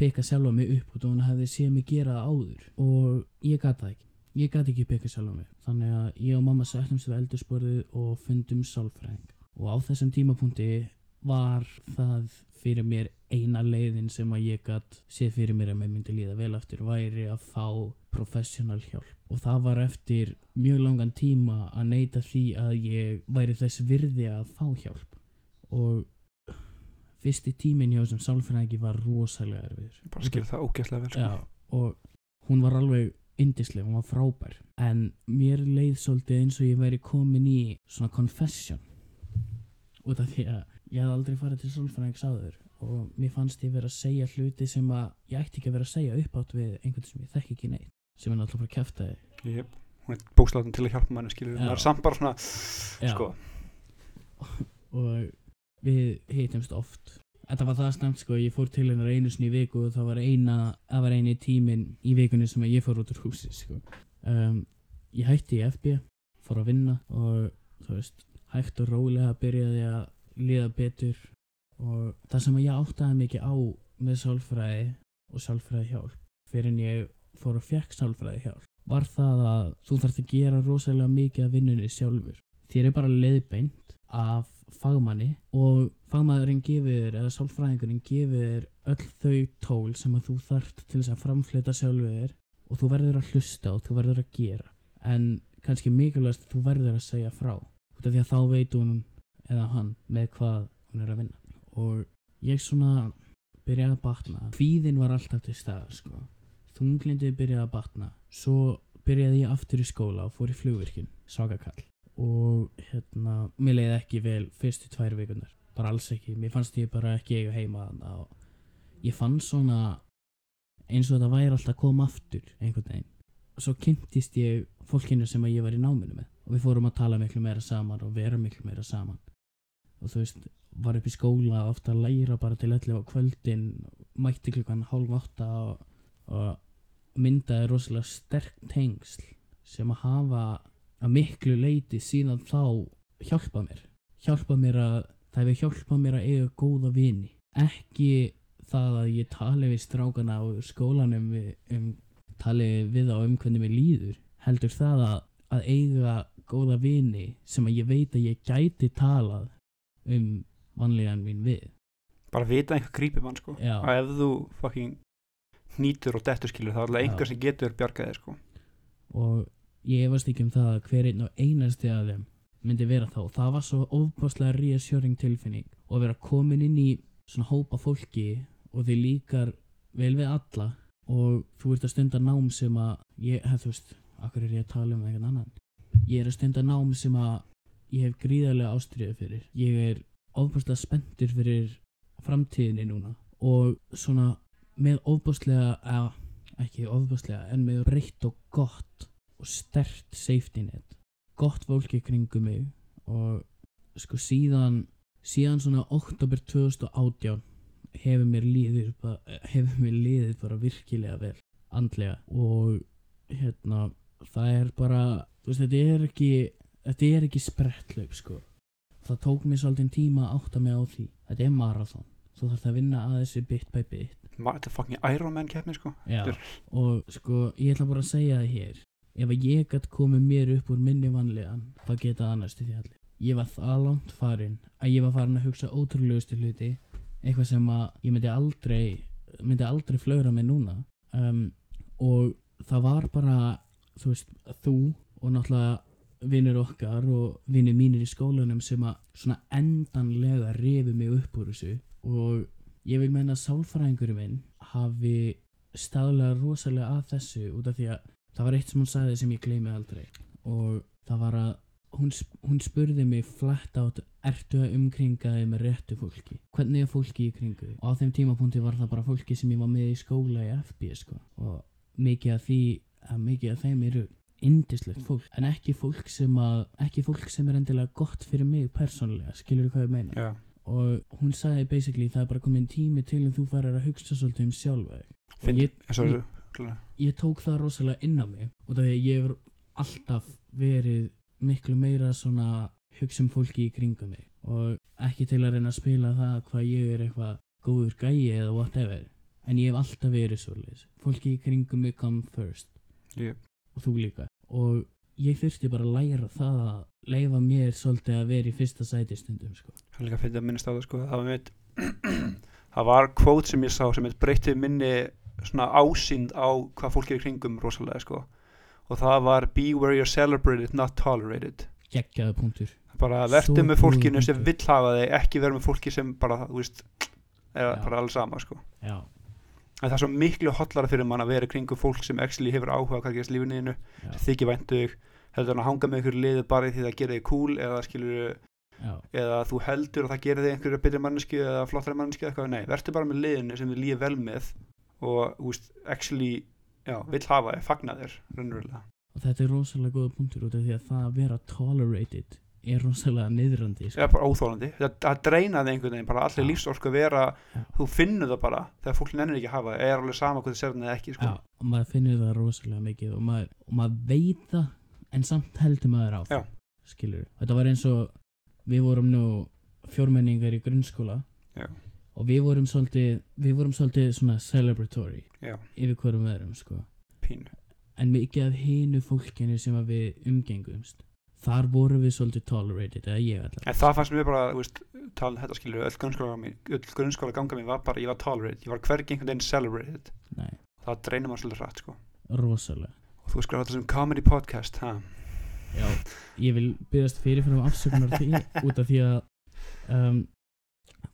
peka sjálfa mig upp og hún hefði séð mig gera það áður. Og ég gata ekki. Ég gata ekki peka sjálfa mig. Þannig að ég og mamma settumst við eldursporðið og fundum sálfræðing. Og á þessum tímapunkti var það fyrir mér eina leiðin sem að ég gatt séð fyrir mér að mér myndi líða vel eftir væri að fá professional hjálp og það var eftir mjög langan tíma að neyta því að ég væri þess virði að fá hjálp og fyrsti tíminn hjá þessum sálfræðingi var rosalega erfiður bara skil það ógeðslega vel sko. Já, og hún var alveg indisleg, hún var frábær. En mér leið svolítið eins og ég væri komin í svona confession. Út af því að ég hafði aldrei farið til sálfræðings áður og mér fannst ég vera að segja hluti sem að ég ætti ekki að vera að segja uppátt við einhvern sem ég þekki ekki neitt sem er náttúrulega bara kæftæði Jep. hún er bóksláðin til að hjálpa manni skilur maður er samt bara svona sko. Og við hittumst oft þetta var það snemt sko, ég fór til hennar einu sinni í viku og það var eina það var eini tíminn í vikunni sem ég fór út úr húsi sko. um, ég hætti í FB fór að vinna og þú veist, hægt og rólega byrjaði að líða betur. Og það sem ég áttaði mikið á með sálfræði og sálfræði hjálp fyrir en ég fór að fekk sálfræði hjálp var það að þú þarfst að gera rosalega mikið af vinnunni sjálfur. Þér er bara leiðbeint af fagmanni og fagmaðurinn gefur þér eða sálfræðingurinn gefur þér öll þau tól sem að þú þarft til þess að framfleyta sjálfur þér og þú verður að hlusta og þú verður að gera. En kannski mikilvægast þú verður að segja frá. Út af því að þá veit hún eða hann með hvað hún er að vinna. Og ég svona byrjaði að batna. Kvíðin var alltaf til staðar sko. Þunglindið byrjaði að batna. Svo byrjaði ég aftur í skóla og fór í flugvirkjun svakakall og hérna, mér leiði ekki vel fyrstu tvær vikunar, bara alls ekki. Mér fannst ég bara ekki eiga heima og ég fann svona eins og þetta væri alltaf að koma aftur einhvern veginn. Svo kynntist ég fólkinu sem ég var í náminu með og við fórum að tala miklu meira saman og vera miklu meira saman. Og þú veist, var upp í skóla ofta að læra bara til öllu á kvöldin mætti klukkan hálf átta og, og myndaði rosalega sterk tengsl sem að hafa að miklu leiti síðan þá hjálpað mér. Hjálpað mér að það hefur hjálpað mér að eiga góða vini. Ekki það að ég tali við strákana á skólanum um, tali við á um hvernig mér líður heldur það að, að eiga góða vini sem að ég veit að ég gæti talað um vanlegan mín við. Bara vita að einhver grípir mann sko. Já. og ef þú fucking nýtur og dettur skilur þá er alltaf einhver sem getur bjargaði sko. Og ég efast ekki um það að hver einn og einasti af þeim myndi vera þá. Það var svo ofbáslega reassuring tilfinning og að vera komin inn í svona hópa fólki og þið líkar vel við alla og þú ert að stunda nám sem að ég, hef, þú veist, akkur er ég að tala um einhvern annan? Ég er að stunda nám sem að ég hef gríðarlega ástriðu fyrir. Ég er ofbáslega spenntur fyrir framtíðinni núna og svona með ofbáslega eða ekki ofbáslega en með breytt og gott og stert safety net. Gott fólki kringum mig og sko síðan síðan svona oktober 2018 hefur mér liðið bara, hefur mér liðið bara virkilega vel andlega. Og hérna það er bara veist þetta er ekki þetta er ekki sprettlaup sko. Það tók mér svolítið tíma að átta mig á því. Þetta er marathon. Þú þarf að vinna að þessu bit by bit. Þetta er fucking Iron Man keppni sko. Já, og sko ég ætla bara að segja það hér ef að ég gætt komið mér upp úr minni vanlegan þá geta annars til því allir. Ég var það langt farin að ég var farin að hugsa ótrúlegustu hluti eitthvað sem að ég myndi aldrei myndi aldrei flögra mig núna. Um, og það var bara þú veist, þú og náttúrulega vinnur okkar og vinnur mínir í skólanum sem að svona endanlega refu mig upp úr þessu. Og ég vil meina að sálfræðingurinn minn hafi staðlega rosalega að þessu út af því að það var eitt sem hún sagði sem ég gleymi aldrei. Og það var að hún, hún spurði mig flatt átt ertu að umkringa þig með réttu fólki? Hvernig er fólki í kringu þig?" og á þeim tímapunkti var það bara fólki sem ég var með í skóla í FB sko. og mikið af því að mikið af þeim eru indislegt fólk en ekki fólk sem að ekki fólk sem er endilega gott fyrir mig persónlega, skilur hvað ég meina? Já, og hún sagði basically það er bara komin tími til en þú farir að hugsa svolítið um sjálfa þig. Og Finn- ég, eins og ég, tók það rosalega inn á mig og það er ég hefur alltaf verið miklu meira svona hugsa um fólki í kringum mig og ekki til að reyna að spila það hvað ég er eitthvað góður gæi eða whatever en ég hef alltaf verið svolítið fólki í kringum mig come first. Ég- og þú líka. Og ég þurfti bara að læra það að leifa mér svolítið að vera í fyrsta sæti stundum sko. Það er líka fyrir að minnast á það sko það var það var kvót sem ég sá sem mitt breytti minni svona ásýnd á hvað fólk er í kringum rosalega sko. Og það var be where you're celebrated not tolerated. Geggjaði punktur. Bara vertu Svo með fólkinu sem vill hafa þig ekki vera með fólki sem bara þú veist er Já. bara alls sama sko. Já, en það er svo miklu hotlara fyrir mann að vera í kringum fólk sem actually hefur áhuga hvað gerist sem þykir væntu þig heldur hann að hanga með ykkur liðu bara því það gerir þig cool eða skilur já, eða þú heldur að það gerir þig einhverju betri manneski eða flottari manneski eða eitthvað, nei, verður bara með liðinu sem þið líður vel með og, veist, actually, já, vill hafa þig, fagna þér, raunverulega. og þetta er rosalega góða punktur út af því að það að vera tolerated er rosalega niðrandi Það sko. bara óþólandi, það, það dreinaði einhvern veginn, bara allir Já. lífsorku vera, Já. þú finnur það bara þegar fólk nennir ekki að hafa er alveg sama hvað þið sér eða ekki, sko. já, og maður finnur það rosalega mikið og maður, og maður veit það en samt heldur maður á Já. skilur þetta var eins og við vorum nú fjórmenningar í grunnskóla Já. Og við vorum svolítið við vorum svolítið svona celebratory Já. yfir hverjum öðrum sko Pínu. en mikið af hinu fólkinu sem að við umgengumst þar vorum við svolítið tolerated eða ég allavega En það fannst mér bara, þú veist, talin þetta skilur, öll grunnskóla, mín, öll grunnskóla ganga mín var bara, ég var tolerated, ég var hvergi einhvern veginn celebrated. Nei, Það dreinir maður svolítið rætt, sko. rosalega Og þú skrar þetta sem comedy podcast, ha? Já, ég vil byggast fyrirfram afsökunar því út af því að um,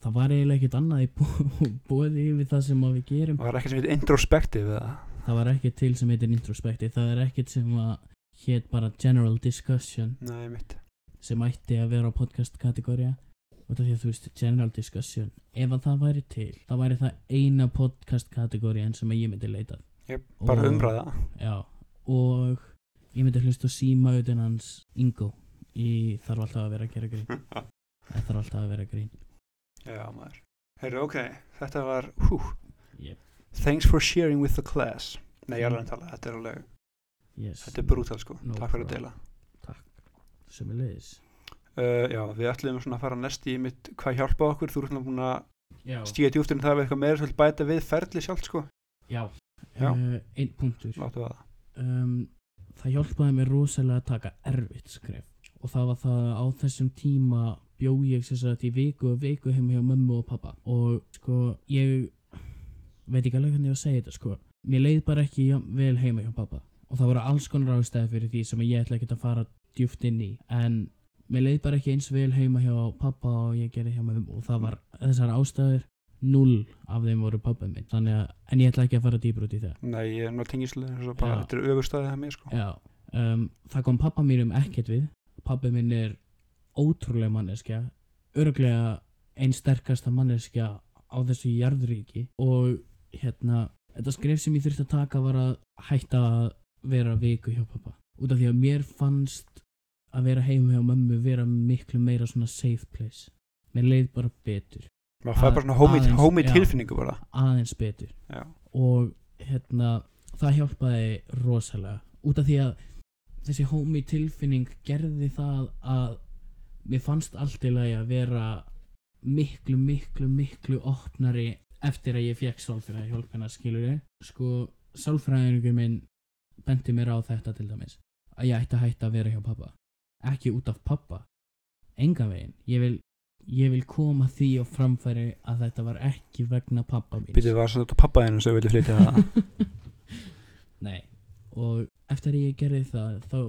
það var eiginlega ekkert annað í bó- boði yfir það sem að við gerum. Og það er ekki sem heit introspective, eða? það var ekkert til sem heitir introspective það er ekkert sem að hétt bara general discussion. Nei, sem ætti að vera á podcast kategória út af því að þú veist general discussion ef að það væri til þá væri það eina podcast kategórian sem að ég myndi leita. Ég, bara Og- umræða. já og ég myndi hlusta á síma utan hans Ingo. Í þarf alltaf að vera að gera grín. Það þarf alltaf að vera grín Já, maður. Heyrðu, ok, þetta var, hú, yep. thanks for sharing with the class. Nei, ég er alveg að tala, þetta er alveg, yes. þetta er brútal, sko. No Takk fyrir að deila. Sömulegis Uh, já, við ætlum svona að fara næst í mitt hvað hjálpa okkur, þú ert náttúrulega búin að stíga djúfturinn það við eitthvað meira svolítið bæta við ferli sjálf, sko. já. Já. Uh, einn punktur um, það hjálpaði mér rosalega að taka erfitt skref og það var það að á þessum tíma bjó ég sér sagt í viku og viku heima hjá mömmu og pappa og sko ég veit ekki alveg hvernig ég á að segja þetta sko. Mér leið bara ekki vel heima hjá pappa og það voru alls konar ástæði fyrir því sem ég ætla ekki að fara djúft inn í. En mér leið bara ekki eins vel heima hjá pappa og ég gerði hjá mömmu. Og það var þessar ástæður null af þeim voru pappa minn. Þannig að en ég ætla ekki að fara dýbr út í það. Nei, ég er náttúrulega tengislega eins og bara, þetta er öfustæðið það mér, sko. Já, um, það kom pappa mínum ekkert við. Pappi minn er ótrúlega manneskja örglega einn sterkasta manneskja á þessu jarðríki og hérna, þetta skref sem ég þurfti að taka var að hætta að vera viku hjá pappa út af því að mér fannst að vera heima hjá mömmu vera miklu meira svona safe place. Mér leið bara betur. Maður Að- bara svona homey, aðeins, homey tilfinningu bara. aðeins betur. Já. og hérna það hjálpaði rosalega. Út af því að þessi homey tilfinning gerði það að mér fannst allt í lagi að vera miklu, miklu, miklu opnari eftir að ég fekk sálfræði hjálpina skilur sko sálfræðingur minn benti mér á þetta til dæmis að ég ætti að hætta að vera hjá pappa ekki út af pappa enga veginn. Ég vil, ég vil koma því á framfæri að þetta var ekki vegna pappa mín Býtið var svona pappaðinu sem vilja flytja það. Nei og eftir að ég gerði það þá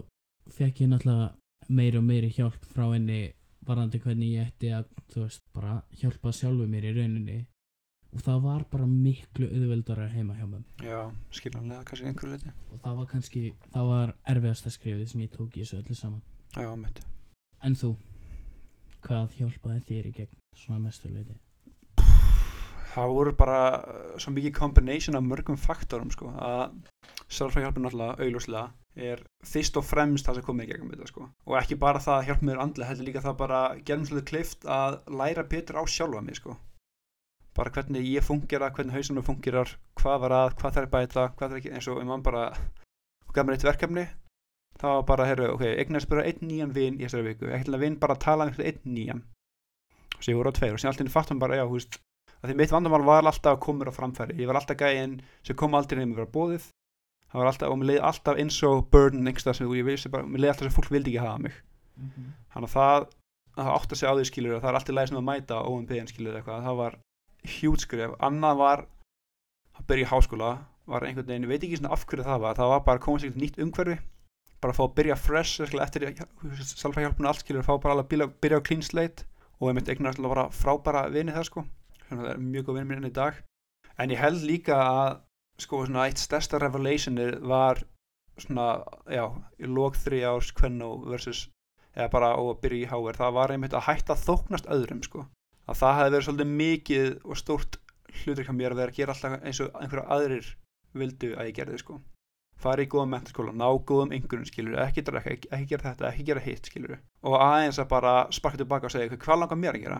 fekk ég náttúrulega meiri og meiri hjálp frá henni varandi hvernig ég ætti að veist, bara hjálpa sjálfu mér í rauninni. Og það var bara miklu auðveldara heima hjá mér já, skiljanlega kannski einhverju leiti og það var kannski, það var erfiðasta skrifið sem ég tók í þessu öllu saman. Já, mitt En þú, hvað hjálpaði þér í gegn svona mestu leiti? það voru bara uh, svo mikið combination af mörgum faktorum sko, að sjálfræðhjálpin náttúrulega augljóslega er fyrst og fremst það sem komið í gegnum þetta sko. og ekki bara það að hjálpa mér andlega heldur líka það bara gerðum svolítið klift að læra betur á sjálfa mig sko. bara hvernig ég fungera, hvernig hausunum fungerar hvað var að, hvað þarf bæta hvað þarf ekki, eins og um mann bara gaf mér eitt verkefni. Var bara, heyrðu, ok, eignast bara einn nýjan vin í þessari viku, ekki til að vin bara að tala um einhvern einn nýjan. Og ég voru á tveir og síðan alltaf fattum bara, já, hú veist að því mitt vandamál var alltaf að koma mér á framfæri. Ég var alltaf gæinn sem kom aldrei nefnum að vera bóðið það var alltaf, og mér leiði alltaf eins og burden einhverstað sem ég vissi bara, mér leiði alltaf sem fólk vildi ekki hafa mig. Þannig að það, að það átt að segja á því skilur að það er alltaf læg sem að mæta OMB-in skilur eitthvað, það var hjút skref. Annað var að byrja í háskóla var einhvern veginn, ég veit ekki svona af hverju það var. Það var bara að koma sér nýtt umhverfi bara að fá að byrja fresh skilur, eftir salfræðhjálpuna allt skilur, fá bara að byrja, á clean slate. Og ég myndi eignast að vera frábæra vini það sko. Þannig að það er mjög góð vinur minn í dag. En ég held líka að sko svona eitt stærsta revelationir var svona, já, í lók þrjí árs kvennó versus eða bara á að byrja í HR, það var einmitt að hætta þóknast öðrum sko. Að það hefði verið svolítið mikið og stórt hlutur hjá mér að vera að gera alltaf eins og einhverja aðrir vildu að ég gerði sko. Fara í góðan mentaskóla, ná góðum yngurum skilur, ekki drekka, ekki, ekki gera þetta, ekki gera hitt skilur og aðeins að bara sparka tilbaka og segja hvað langar mér að gera?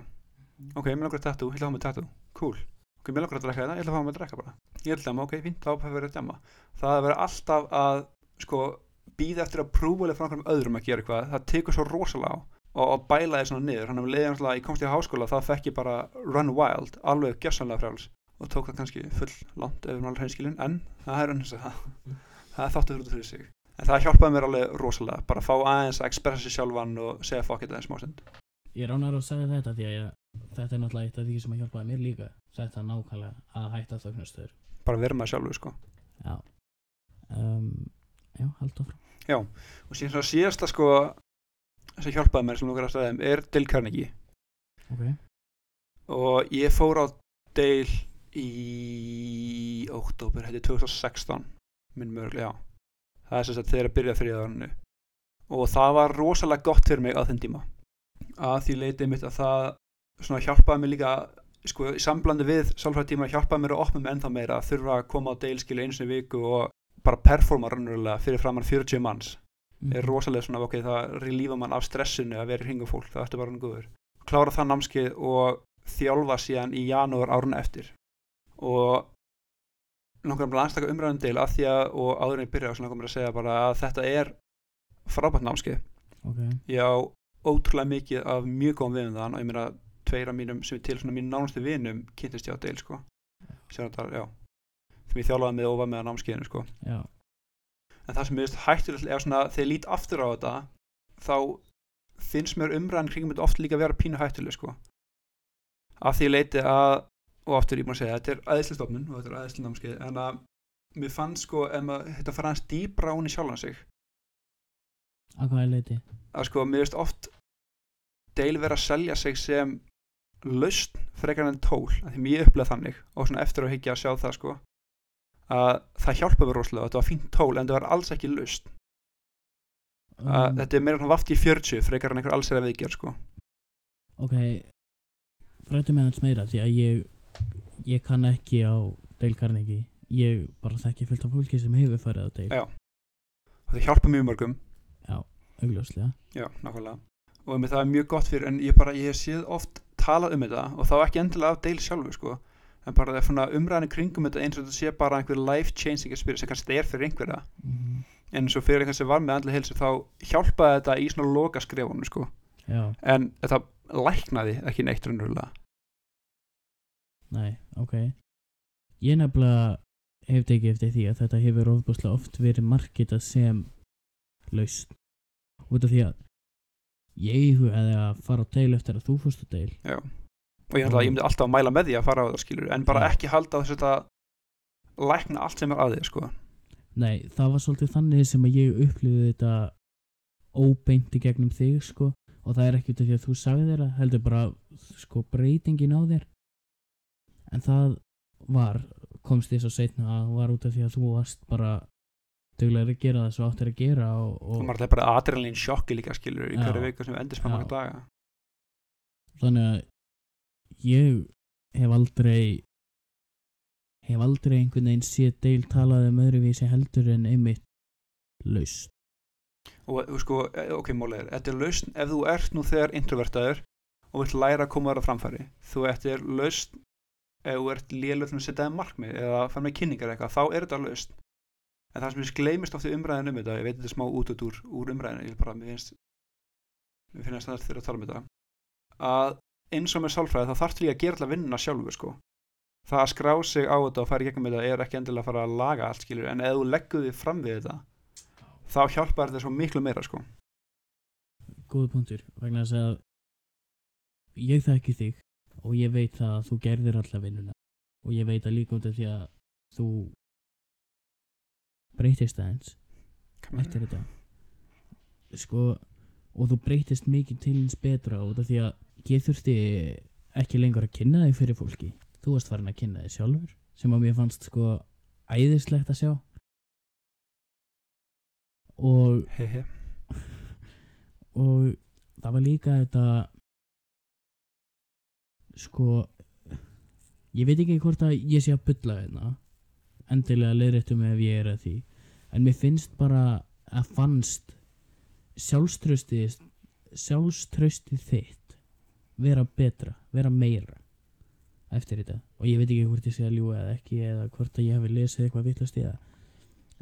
Ok, mér langar tattoo, ég með tattoo, cool ok, mér langar að drekka þetta, ég ætla að hafa með að drekka bara. Ég ætla að hafa, ok, fínt, þá verið að djama það að vera alltaf að sko, býða eftir að prúfulega frá einhverjum öðrum að gera eitthvað, það tekur svo rosalega á og, og bæla því svona niður, hann hefur leiðið að ég komst í háskóla, þá fekk ég bara run wild, alveg gjössanlega frjáls. Og tók það kannski full langt ef maður hreinskilin, en það er að það er þáttu fyrir sig. En það hjálpaði mér alveg rosalega, bara fá aðeins að expressa sér sjálfan og segja fuck it aðeins smásend Ég er ánægur að segja þetta því að ég, þetta er náttúrulega eitt af því sem að hjálpaði mér líka þetta nákvæmlega að hætta þögnastöður bara vera maður sjálfur sko. Já. Um, Já, hald áfram. Já, og síðan síðasta sko sem hjálpaði mér sem lókar að staðum er Dale Carnegie. Ok, og ég fór á Dale í oktober, hætti 2016 minn mögulega, já. Það er sem sagt þegar að byrja þriðaðarinu og það var rosalega gott fyrir mig á þenn tíma. Að því leitið mitt að það svona hjálpaði mér líka sko í samblandi við sálfræðtíma hjálpaði mér að opna mig ennþá meira að þurfa að koma á Dale skilu einu sinni í viku og bara performa raunverulega fyrir framann 40 manns. Mhm. er rosalega svona, ok, það relífa mann af stressinu að vera í hringu fólk, það ertu bara hann góður. Klára það námskeið og þjálfa síðan í janúar árun eftir. Og langar að landstaka umræðum til að því að og áður en ég byrja og langar að segja bara að þetta er frábært námskeið. Ok, ég á ótrúlega mikið af mjög góðum vinum þann og ég meina tveira mínum sem er til svona mínu nánustu vinum kynntist ég á deil sko. Já. Sem ég þjálfaði með og var með á námskeiðinu sko. Já, en það sem ég veist hættulegt er svona þegar ég lít aftur á þetta þá finnst mér umræðan kringum þetta oft líka að vera pínu hættuleg sko. Af því ég leiti að og aftur ég má segja, þetta er aðeinslistofnun og þetta er aðeinsli námskeið en að mér fann sko maður þetta fara hans dýbra hún í sjálfan sig. Að hvað er leiti að sko mér veist oft deil vera að selja sig sem laust frekar en tól að því mér upplega þannig og svona eftir að higgja að sjá það sko að það hjálpa mér rosalega þetta var fínt tól en það var alls ekki laust að um, þetta er meira svona vaft í 40 frekar en einhver alls er að viðgerð sko. Ok, frættu mig hans meira því að ég ég kann ekki á Carnegie ég bara þekki fullt af fólki sem hefur farið á Dale Já. það hjálpa mjög mörgum. Augljóslega. Já, nákvæmlega. Og það er mjög gott fyrir en ég bara, ég séð oft talað um þetta og þá ekki endilega af deil sjálfu sko. En bara það er svona umræðan í kringum þetta eins og þetta sé bara einhver life changing experience sem kannski er fyrir einhverja. Mm en svo fyrir einhvern sem var með andlega heilsu þá hjálpaði þetta í svona loka skrefunum sko. Já, en þetta læknaði ekki neitt raunverulega. Nei, ok. Ég nefnilega hef tekið eftir því að þetta hefur ofbúslega oft verið markitað sem laust út af því að ég íhugaði að fara á Dale eftir að þú fórst á Dale já. og ég, mm. ég myndi alltaf að mæla með því að fara á það skilur en bara ekki halda þess að lækna allt sem er að því sko Nei, það var svolítið þannig sem að ég upplifði þetta óbeint í gegnum þig sko og það er ekki út af því að þú sagði þér það heldur bara sko breytingin á þér en það var komst því svo setna að var út af því að þú varst bara duglegur að gera það svo áttir að gera og, og maður er bara adrenalín sjokki líka skilur í hverju viku sem spara Já. marga daga þannig að ég hef aldrei hef aldrei einhvern veginn séð deil talað um öðruvísi heldur en einmitt laust og sko, eh, ok, málið er þetta er lausn ef þú ert nú þegar introvertaður og vilt læra að koma þar á framfæri. Þú ert er lausn ef þú ert lélur að setja það markmið eða fara með kynningar eitthvað, þá er þetta lausn en það sem ég gleymist oft í umræðin um þetta ég veit þetta smá út út úr, úr umræðinu ég vil bara, mér finnst mér finnst það þegar að tala um þetta að eins og með sálfræði þá þarf líka að gera alltaf vinnuna sjálfur sko. Það að skrá sig á þetta og fara í gegnum þetta er ekki endilega að fara að laga allt skilur en ef þú leggur þig fram við þetta þá hjálpar þetta svo miklu meira sko. Góðu punktur vegna þess að ég þekki þig og ég veit að þú gerðir alla vinnuna og ég veit að líka út af því að þú breytist aðeins eftir þetta. Sko og þú breytist mikið til hins betra út af því að ég þurfti ekki lengur að kynna þig fyrir fólki. Þú varst farin að kynna þig sjálfur sem að mér fannst sko æðislegt að sjá. Og he he. og það var líka þetta sko ég veit ekki hvort að ég sé að bylla hérna endilega leiðréttu mig ef ég er að því. En mér finnst bara að fannst sjálfströsti sjálfströsti þitt vera betra, vera meira eftir þetta. Og ég veit ekki hvort ég sé að ljúga eða ekki eða hvort að ég hefði lesið eitthvað vittlust í það.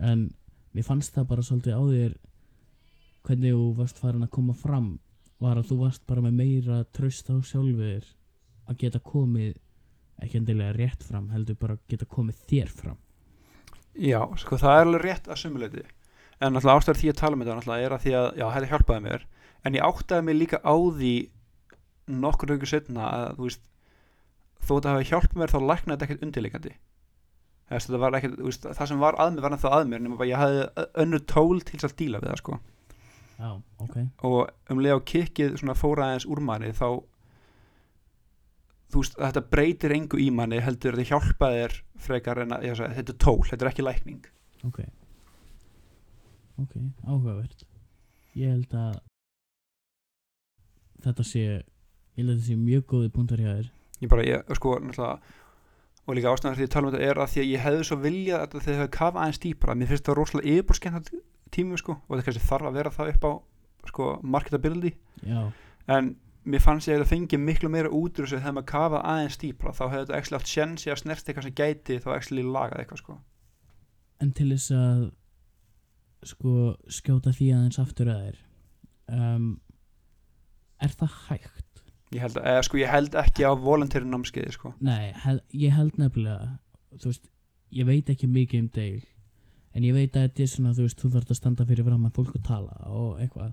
En mér fannst það bara svolítið á þér hvernig þú varst farin að koma fram. Var að þú varst bara með meira tröst á sjálfur að geta komið ekki endilega rétt fram heldur bara að geta komið þér fram Já, sko það er alveg rétt að sumuleiti en náttúrulega ástæður því að tala um þetta er að því að, já, þetta hjálpaði mér. En ég áttaði mig líka á því nokkur haugur setna að þú veist þó þetta hafi hjálpað mér þá læknaði þetta ekkert undirleikandi ekkert, veist, það sem var að mér var ennþá að mér nema bara ég hafði önnur tól til þess að díla við það sko. Já, ok. Og um leið á kikkið svona fóra aðeins úr manni þá þú veist, þetta breytir engu í manni heldur þetta hjálpaði þér frekar en að, ég sagði, þetta er tól, þetta er ekki lækning. Ok. Ok, áhugavert. Ég held að þetta sé ég held að þetta sé mjög góði punktar hjá þér. Ég bara, ég, sko, náttúrulega og líka ástæðan því að tala um þetta er að því að ég hefði svo viljað að þið hefði kafa aðeins dýpra. Mér finnst það rosalega yfirborskent tími sko, og þetta kannski þarf að vera það upp á sko, marketability. Já, en mér fannst ég að fengi miklu meira út úr þessu þegar maður kafa aðeins dýpra þá hefði þetta ekki haft sjensi að snert eitthvað sem gæti þá ekki lagað eitthvað sko. En til þess að sko skjóta því aðeins aftur að þér um, Er það hægt? ég held, eða, sko, ég held ekki á volunteer námskeiði sko. Nei, hel, ég held nefnilega þú veist, ég veit ekki mikið um deil en ég veit að þetta er svona þú veist, þú þarf að standa fyrir fram að fólk og tala og eitthvað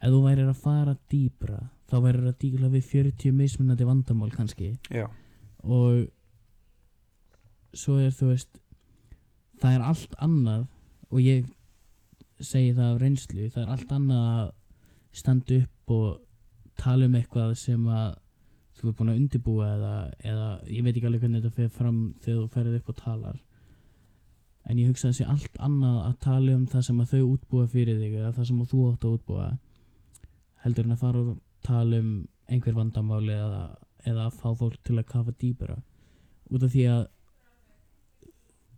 ef þú værir að fara dýpra þá værir að díla við 40 mismunandi vandamál kannski. Já, og svo er þú veist það er allt annað og ég segi það af reynslu það er allt annað að standa upp og tala um eitthvað sem að þú er búin að undirbúa eða, eða ég veit ekki alveg hvernig þetta fer fram þegar þú ferð upp og talar. En ég hugsa sé allt annað að tala um það sem að þau útbúa fyrir þig eða það sem þú átt að útbúa heldur en að fara og tala um einhver vandamáli eða, eða að fá fólk til að kafa dýpura út af því að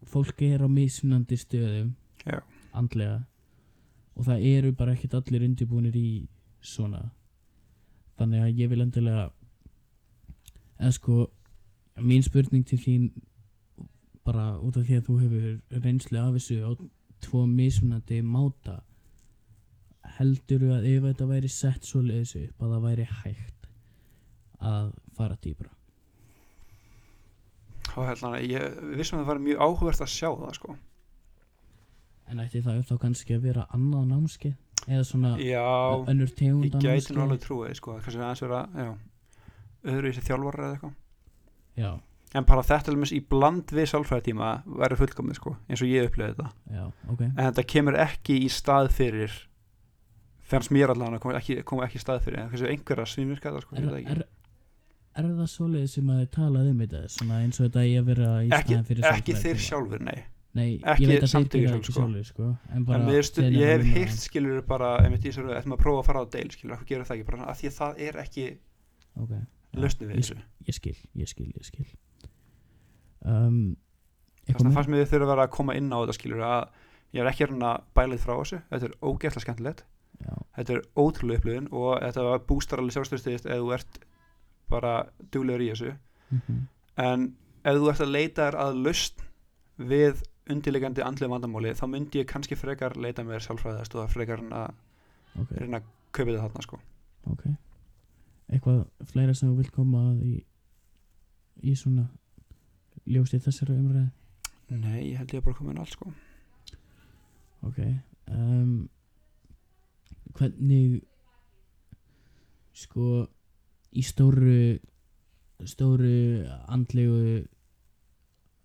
fólk er á mismunandi stöðum Já. andlega og það eru bara ekkert allir undirbúinir í svona þannig að ég vil endilega eða sko mín spurning til þín bara út af því að þú hefur reynslu af þessu á tvo mismunandi máta heldur að ef þetta væri sett svo leiðis upp að það væri hægt að fara dýbra þá held hann að ég vissum að það var mjög áhugavert að sjá það sko. En ætti það þá kannski að vera annað námskeið? Eða svona já, önnur tegund ég gæti nú alveg trúið sko, kannski aðeins vera, öðru í þessi þjálfara eða eitthvað. Já, en bara þetta alveg í bland við sálfræðitíma væri fullkomið sko, eins og ég upplifði þetta. Já, ok. En þetta kemur ekki í stað fyrir fannst mér allavega kom ekki, kom ekki stað fyrir en kannski einhverja svínvirka það sko, ég er, það ekki. er, er það svoleiðis sem að þið talað um þetta svona eins og þetta ég að vera í ekki, staðinn fyrir ekki þeir sálfræðitíma? sjálfur, nei Nei, ekki ég veit að þeir samtökin gera sjálf, ekki sko. sjálfur sko, en bara en stu, þegar ég hef heyrt skilur bara, ætlum að prófa að fara á deil skilur, hvað gerir það ekki, bara að því að það er ekki Ok, já, lausni við ég, þessu ég skil, ég skil, ég skil um, þess eitthvað að meira? fannst mér þið þurfa að vera að koma inn á þetta skilur að ég er ekki hérna bælið frá þessu þetta er ógætla skemmtilegt Já, þetta er ótrúlega upplifun og þetta bústar alveg sjálfstöðstíðist ef þú ert bara duglegur í þessu. Mhm, en ef þú ert að leita þér að lausn við undirleikandi andlega vandamáli þá myndi ég kannski frekar leita mér sjálfræðast og frekar en að ok, reyna að kaupa þetta þarna sko. Ok. Eitthvað fleira sem þú vilt koma að í, í svona ljósti þessari umræði Nei, ég held ég að bara koma inn á allt sko. Ok um, Hvernig sko í stóru stóru andlegu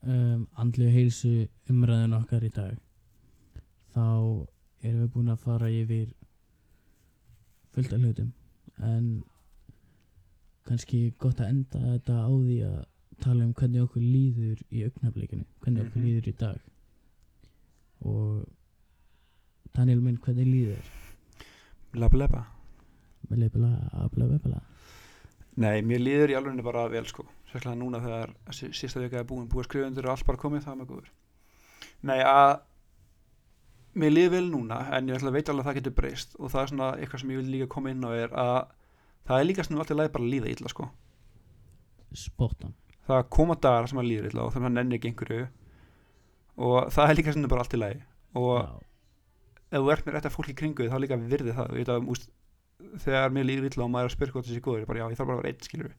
um, andlegu heilsu umræðin okkar í dag þá erum við búin að fara yfir fullt af hlutum. En kannski gott að enda þetta á því að tala um hvernig okkur líður í augnablikinu hvernig okkur Mhm. líður í dag. Og Daniel minn hvernig líður Lab leba með leipila bla bla bla Nei, mér líður í alveg bara vel sko. Sérstaklega núna þegar sí- sísta vika er búin búið undir og allt bara komið það er með góður. Nei, að mér líður vel núna en ég veit alveg að það getur breyst. Og það er svona eitthvað sem ég vil líka koma inn á er að það er líka svona alltaf leið bara að líða illa sko. Spottan það koma dagar sem að líður illa og þannig að nenni ekki einhverju. Og það er líka svona bara allt í lagi. Og Já, ef þú ert með rétt að fólk í kringu þá líka virði það. Og ég veit að úst, þegar mér líður illa og maður er að spyrja hvort þessi góður, ég bara já, ég þarf bara að vera einn skilur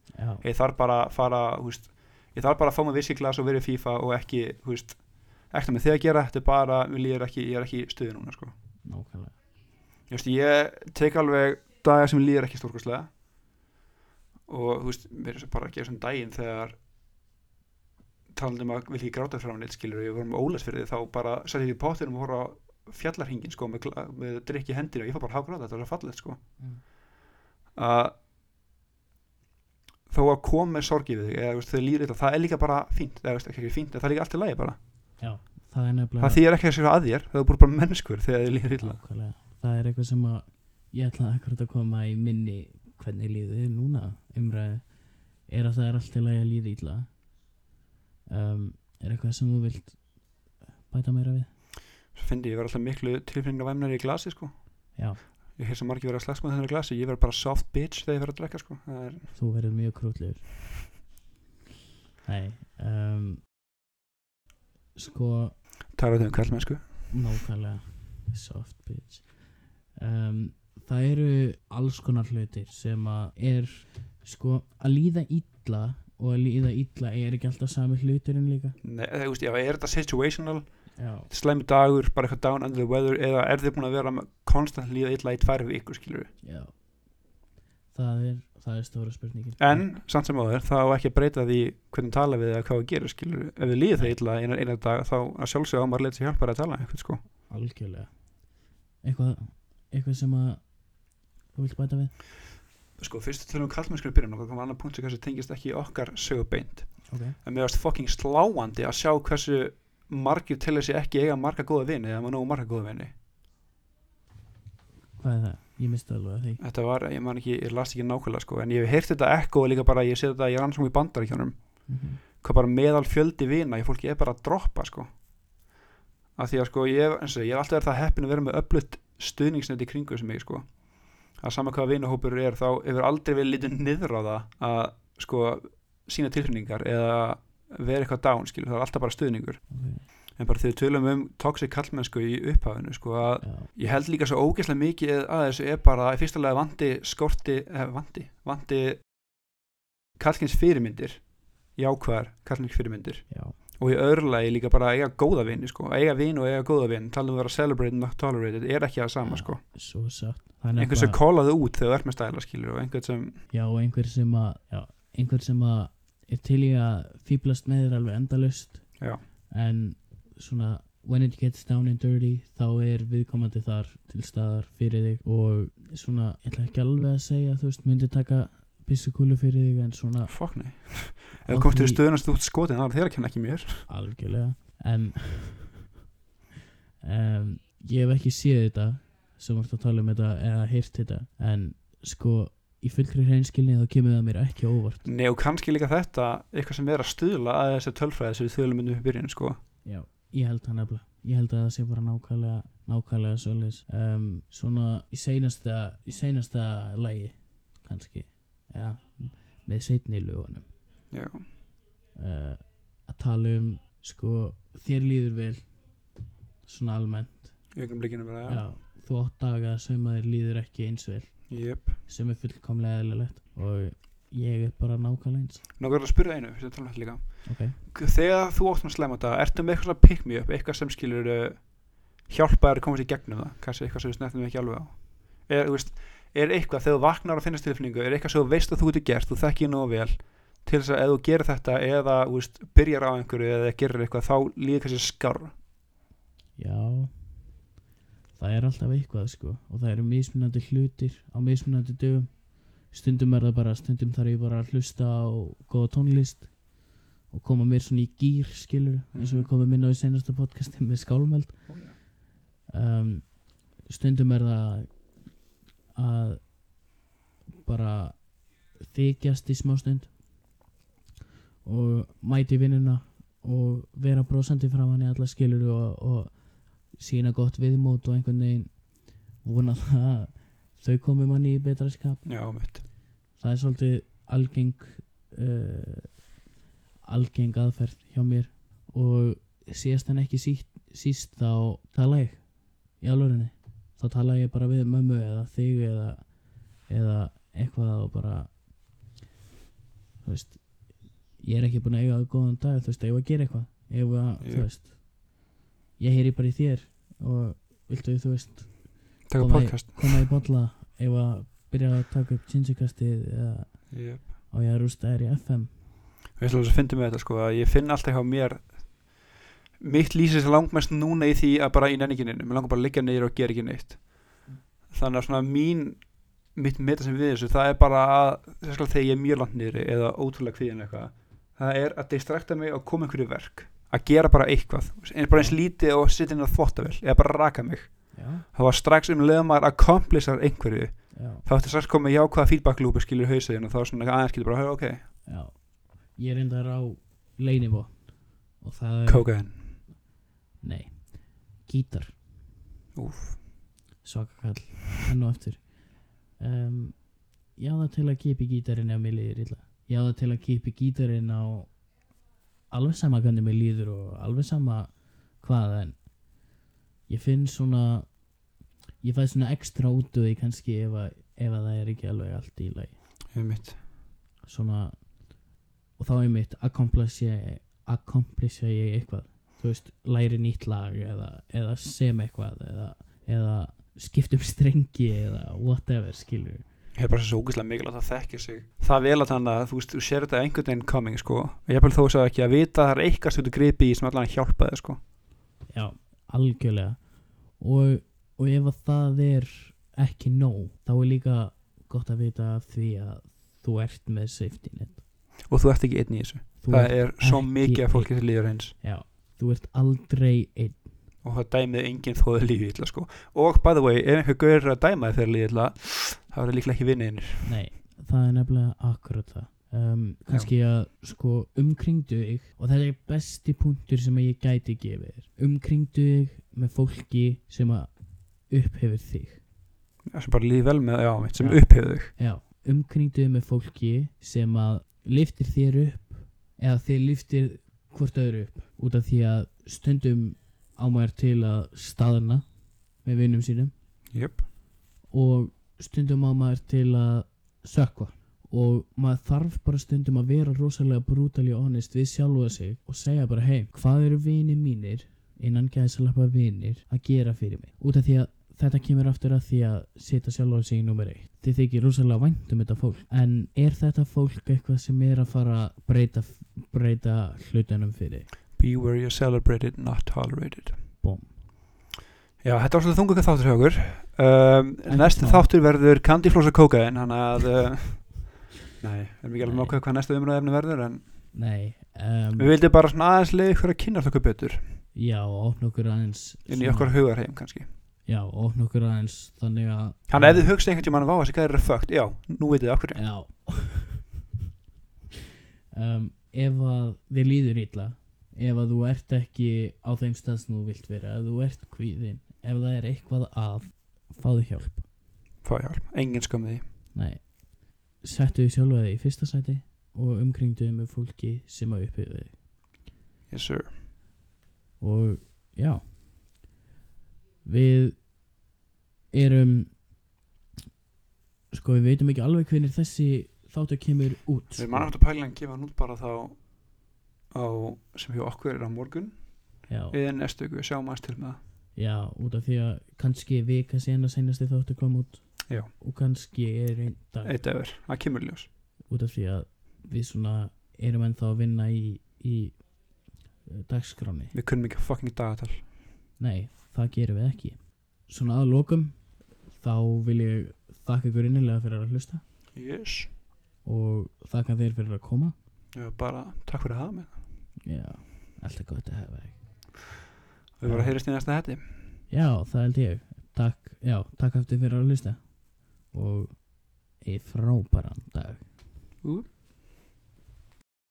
ég þarf bara að fara húst, ég þarf bara að fá mig viskiglas og vera í FIFA og ekki, húst, ekkert með þig að gera þetta er bara, líður ekki, ég er ekki í stuði núna sko. ég, tek alveg dagar sem líður ekki stórkostlega og mér er bara að gera svona daginn þegar talandi um að vil ekki gráta frá neitt skilur ég voru með ólæsfyrði þá bara sætti ég í pottinum og á fjallarhingin sko með, með drikki hendir og ég fór bara að hágráta þetta var svo fallegt sko. Mm. að þó að koma með sorgi við þig eða þegar líður illa, það er líka bara fínt eða veist, ekki fínt, það er líka allt í lagi bara. Já, það er nefnilega það þýðir ekki að segja að þér, það er bara, bara mennskur þegar þið líður illa. Nákvæmlega. Það er eitthvað sem að ég ætla akkurat að koma í minni hvernig líður þið núna. Umræði er að það er alltaf lægi að líða illa. Um, er eitthvað sem þú vilt bæta meira við svo fyndi ég vera alltaf miklu tilfinningavæmnar í glasi sko. Já, ég hef svo margir verið að slags með þennar glasi. Ég verð bara soft bitch þegar ég verð að drekka sko. er, þú verður mjög krútlegur. Nei um, Sko tala þau um kallmennsku Nákvæmlega. Soft bitch. Um, Það eru alls konar hlutir sem að er sko að líða illa og að líða illa er ekki alltaf sami hluturinn líka. Nei, þú veist, já, er þetta situational slæmi dagur, bara eitthvað down under the weather eða er þið búin að vera konstant líða illa í tvær vikur skilur já. Það er, það er stóra spurningin. En samt sem áður þá ekki að breyta því hvernig tala við eða hvað við gerum skilur ef við líða það illa eina, eina dag þá að sjálfsögða á maður leita sér hjálpar að tala eitthvað sko. Algjörlega. Eitthvað, eitthvað sem að þú vilt bæta við? Sko fyrst til um kallmennskur í byrjun og það kom annar punkt sem kannski tengist ekki okkar sögu beint. Ok. En mér varst fucking sláandi að sjá hversu margir til þessi ekki eiga marga góða vini eða maður nógu marga góða vini. Hvað er það? Ég misti alveg því. Þetta var, ég man ekki, ég las ekki nákvæmlega sko en ég hef heyrt þetta ekko og líka bara ég sé þetta ég rannsókn í bandaríkjónum mm hvað bara meðal fjöldi vina ég fólki er bara að droppa sko. Af því að sko ég, eins og ég hef alltaf verið það heppin að vera með öflutt stuðningsnett í kringu sem ég sko. Að sama hvaða vinahópur er þá hefur aldrei verið litið niður á það að sko sína tilfinningar eða vera eitthvað down skilur, það er alltaf bara stuðningur. Ok, en bara þegar við tölum um toxic kallmennsku í upphafinu sko að já, ég held líka svo ógeðslega mikið að þessu er bara í fyrsta lega vandi skorti, eh, vandi, vandi kallkins fyrirmyndir jákvæðar kallkins fyrirmyndir. Já. Og í öðru lagi líka bara að eiga góða vini sko, að eiga vin og eiga góða vin tala um að vera celebrated not tolerated er ekki það sama Já, sko, Svo satt Það er einhvern sem kólaði út þegar þú ert með stæla skilur og einhvern sem Já, og einhver sem að einhver sem að er til í að fýblast með þér alveg endalust Já. en svona when it gets down and dirty þá er viðkomandi þar til staðar fyrir þig. Og svona, ég ætla ekki alveg að segja þú veist, myndi taka byssukúlu fyrir þig en svona fuck nei. Ef þú komst til stöðunast út skotin þá er þeir að kenna ekki mér. Algjörlega. En um, ég hef ekki séð þetta sem varst að tala um þetta eða heyrt þetta. En sko í fullkri hreinskilni þá kemur það mér ekki óvart. Nei og kannski líka þetta eitthvað sem er að stuðla að þessi tölfræði sem við þölum myndum í byrjun sko. Já, ég held það nefnilega. Ég held að það sé bara nákvæmlega nákvæmlega svoleiðis. Um, svona í seinasta í seinasta lægi kannski. Ja, með setni lögunum. Já, uh, að tala um sko þér líður vel svona almennt. Í augnum líkinu bara já, þú átt daga sem að þér líður ekki eins vel Jöp sem er fullkomlega eðlilegt og ég er bara nákvæmlega eins. Nákvæmlega að spyrja einu, að um þetta líka. Ok, Þegar þú átt með slæma þetta, ertu með eitthvað svona pick me up, eitthvað sem skilur uh, hjálpa þér að komast í gegnum það, kannski eitthvað sem við snertum ekki alveg á. Er, veist, er eitthvað, þegar þú vaknar að finnast tilfinningu, er eitthvað sem þú veist að þú getur gert, þú þekkir nógu vel til þess að ef þú gerir þetta eða veist, byrjar á einhverju eða gerir eitthvað þá líður kannski skarra já það er alltaf eitthvað sko og það eru mismunandi hlutir á mismunandi dögum. Stundum er það bara, stundum þarf ég bara að hlusta á góða tónlist og koma mér svona í gýr skilur eins og við Mhm. komum inn á í senasta podcasti með skálmeld um, stundum er það að bara þykjast í smá stund og mæti vinnuna og vera brosandi frá hann í alla skilur og, og sína gott viðmót og einhvern veginn vona það að þau komi manni í betra skap. Já, það er svolítið algeng uh, algeng aðferð hjá mér og síðast en ekki síst, síst þá tala ég í alvörinni þá tala ég bara við mömmu eða þig eða, eða eitthvað og bara þú veist ég er ekki búin að eiga góðan dag þú veist, ég var að gera eitthvað? Ég var, Jú. þú veist ég heyri bara í þér og viltu, þú veist Taka podcast. koma í bolla ef að byrja að taka upp tjinsukastið eða yep. á ég að rústa þér í FM Við ætlum að finna með þetta sko að ég finn alltaf hjá mér mitt lýsir sér langmest núna í því að bara í nenningininu, mér langar bara að liggja niður og gera ekki neitt. Þannig að svona mín mitt meta sem við þessu, það er bara að sérstaklega þegar ég er mjög langt niður eða ótrúlega kvíðin eitthvað, það er að distrakta mig og koma einhverju verk að gera bara eitthvað, eins bara eins lítið og sitja inn á þvottavel, eða bara raka mig. Já, það var strax um maður að komplisar einhverju, já, þá ætti strax komið jákvæða feedback lúpi skilur hausinn og þá svona aðeins getur bara, ok, já. Ég er reyndar á leinivó og það er, cocaine nei. Gítar, Úf, svaka kall. Enn og eftir um, ég á það til að kipi gítarinn líður illa. Ég á það til að kipi gítarinn á alveg sama hvernig mér líður og alveg sama hvað en ég finn svona ég fæ svona ekstra út úr því kannski ef að, ef að það er ekki alveg allt í lagi. Hefur mitt svona og þá mitt accomplisha accomplisha ég eitthvað. Þú veist, læri nýtt lag eða, eða sem eitthvað eða, eða skiptum strengi eða whatever, skilur er bara svo ógeðslega mikilvægt að þekkja sig. Það vel að þannig að þú veist, þú sér þetta einhvern veginn coming sko, og ég vil þó svo ekki að vita að það er eitthvað sem þú gripi í sem allan að hjálpa þig sko. Já, algjörlega. Og, og ef að það er ekki nóg, þá er líka gott að vita því að þú ert með safety net. Og þú ert ekki einn í þessu, þú það er svo mikið af fólki sem líður eins. Já, þú ert aldrei einn og það dæmið enginn þóði lífið illa sko. Og by the way, ef einhver gaur að dæma þegar lífið illa, þá er það líklega ekki vinniðinir Nei, það er nefnilega akkurat það. Um, kannski að sko umkringdu þig og þetta er besti punktur sem ég gæti gefið þér. Umkringdu þig með fólki sem að upphefur þig. Sem bara líði vel með, já, mitt, sem Já. upphefðu þig. Já, umkringdu þig með fólki sem að liftir þér upp eða þið liftir hvort öðru upp út af því að stundum á maður til að staðna með vinnum sínum. Jöp, og stundum á maður til að sökva og maður þarf bara stundum að vera rosalega brutally honest við sjálfa sig og segja bara hei, hvað eru vinir mínir innan gæðsalappa vinir að gera fyrir mig? Út af því að þetta kemur aftur að því að setja sjálfa sig í nummer eitt. Þið þykir rosalega vænt um þetta fólk. En er þetta fólk eitthvað sem er að fara að breyta, breyta hlutunum fyrir? Be where you're celebrated, not tolerated Búm. Já, þetta var svolítið þungu þáttur hjá okkur. Um, Næsti þáttur verður Candy Floss og Cocaine Þannig að uh, Nei, við erum ekki alveg Nei. nokkuð hvað næsta umræðefni verður En Nei, um, við vildum bara svona aðeins leið ykkur að kynna okkur betur. Já, opna okkur aðeins Inn í svona- okkar hugarheim kannski. Já, opna okkur aðeins þannig að Þannig að ef þið hugsa einhvern tímann Vá, þessi gæri er fucked Já, nú veitir þið okkur Já. Um, Ef að þið líður illa ef að þú ert ekki á þeim stað sem þú vilt vera ef þú ert kvíðin, ef það er eitthvað að fáðu hjálp. Fá hjálp, engin skömm því. Nei, settu þig sjálfa þig í fyrsta sæti og umkringdu þig með fólki sem að upphefðu þig. Yes sir. Og já. Við erum sko við veitum ekki alveg hvernig þessi þáttu kemur út Við sko. mann áttu pæling að gefa hann út bara þá á, sem hjá okkur er á morgun. Já, eða næstu ykkur, sjáum aðeins til með það. Já, út af því að kannski vika sena senasti þáttu kom út. Já. og kannski er einn dag. Eitt efer, það kemur ljós. Út af því að við svona erum ennþá að vinna í, í uh, dagskráni Við kunnum ekki fucking dagatal Nei, það gerum við ekki. Svona að lokum þá vil ég þakka ykkur innilega fyrir að hlusta. Yes. Og þakka þér fyrir að koma. Já, bara takk fyrir að hafa mig Já, alltaf gott að hafa þig. Við vorum að heyrist í næsta hætti Já, það held ég. Takk, já, takk aftur fyrir að hlusta. Og eða frábæran dag. Ú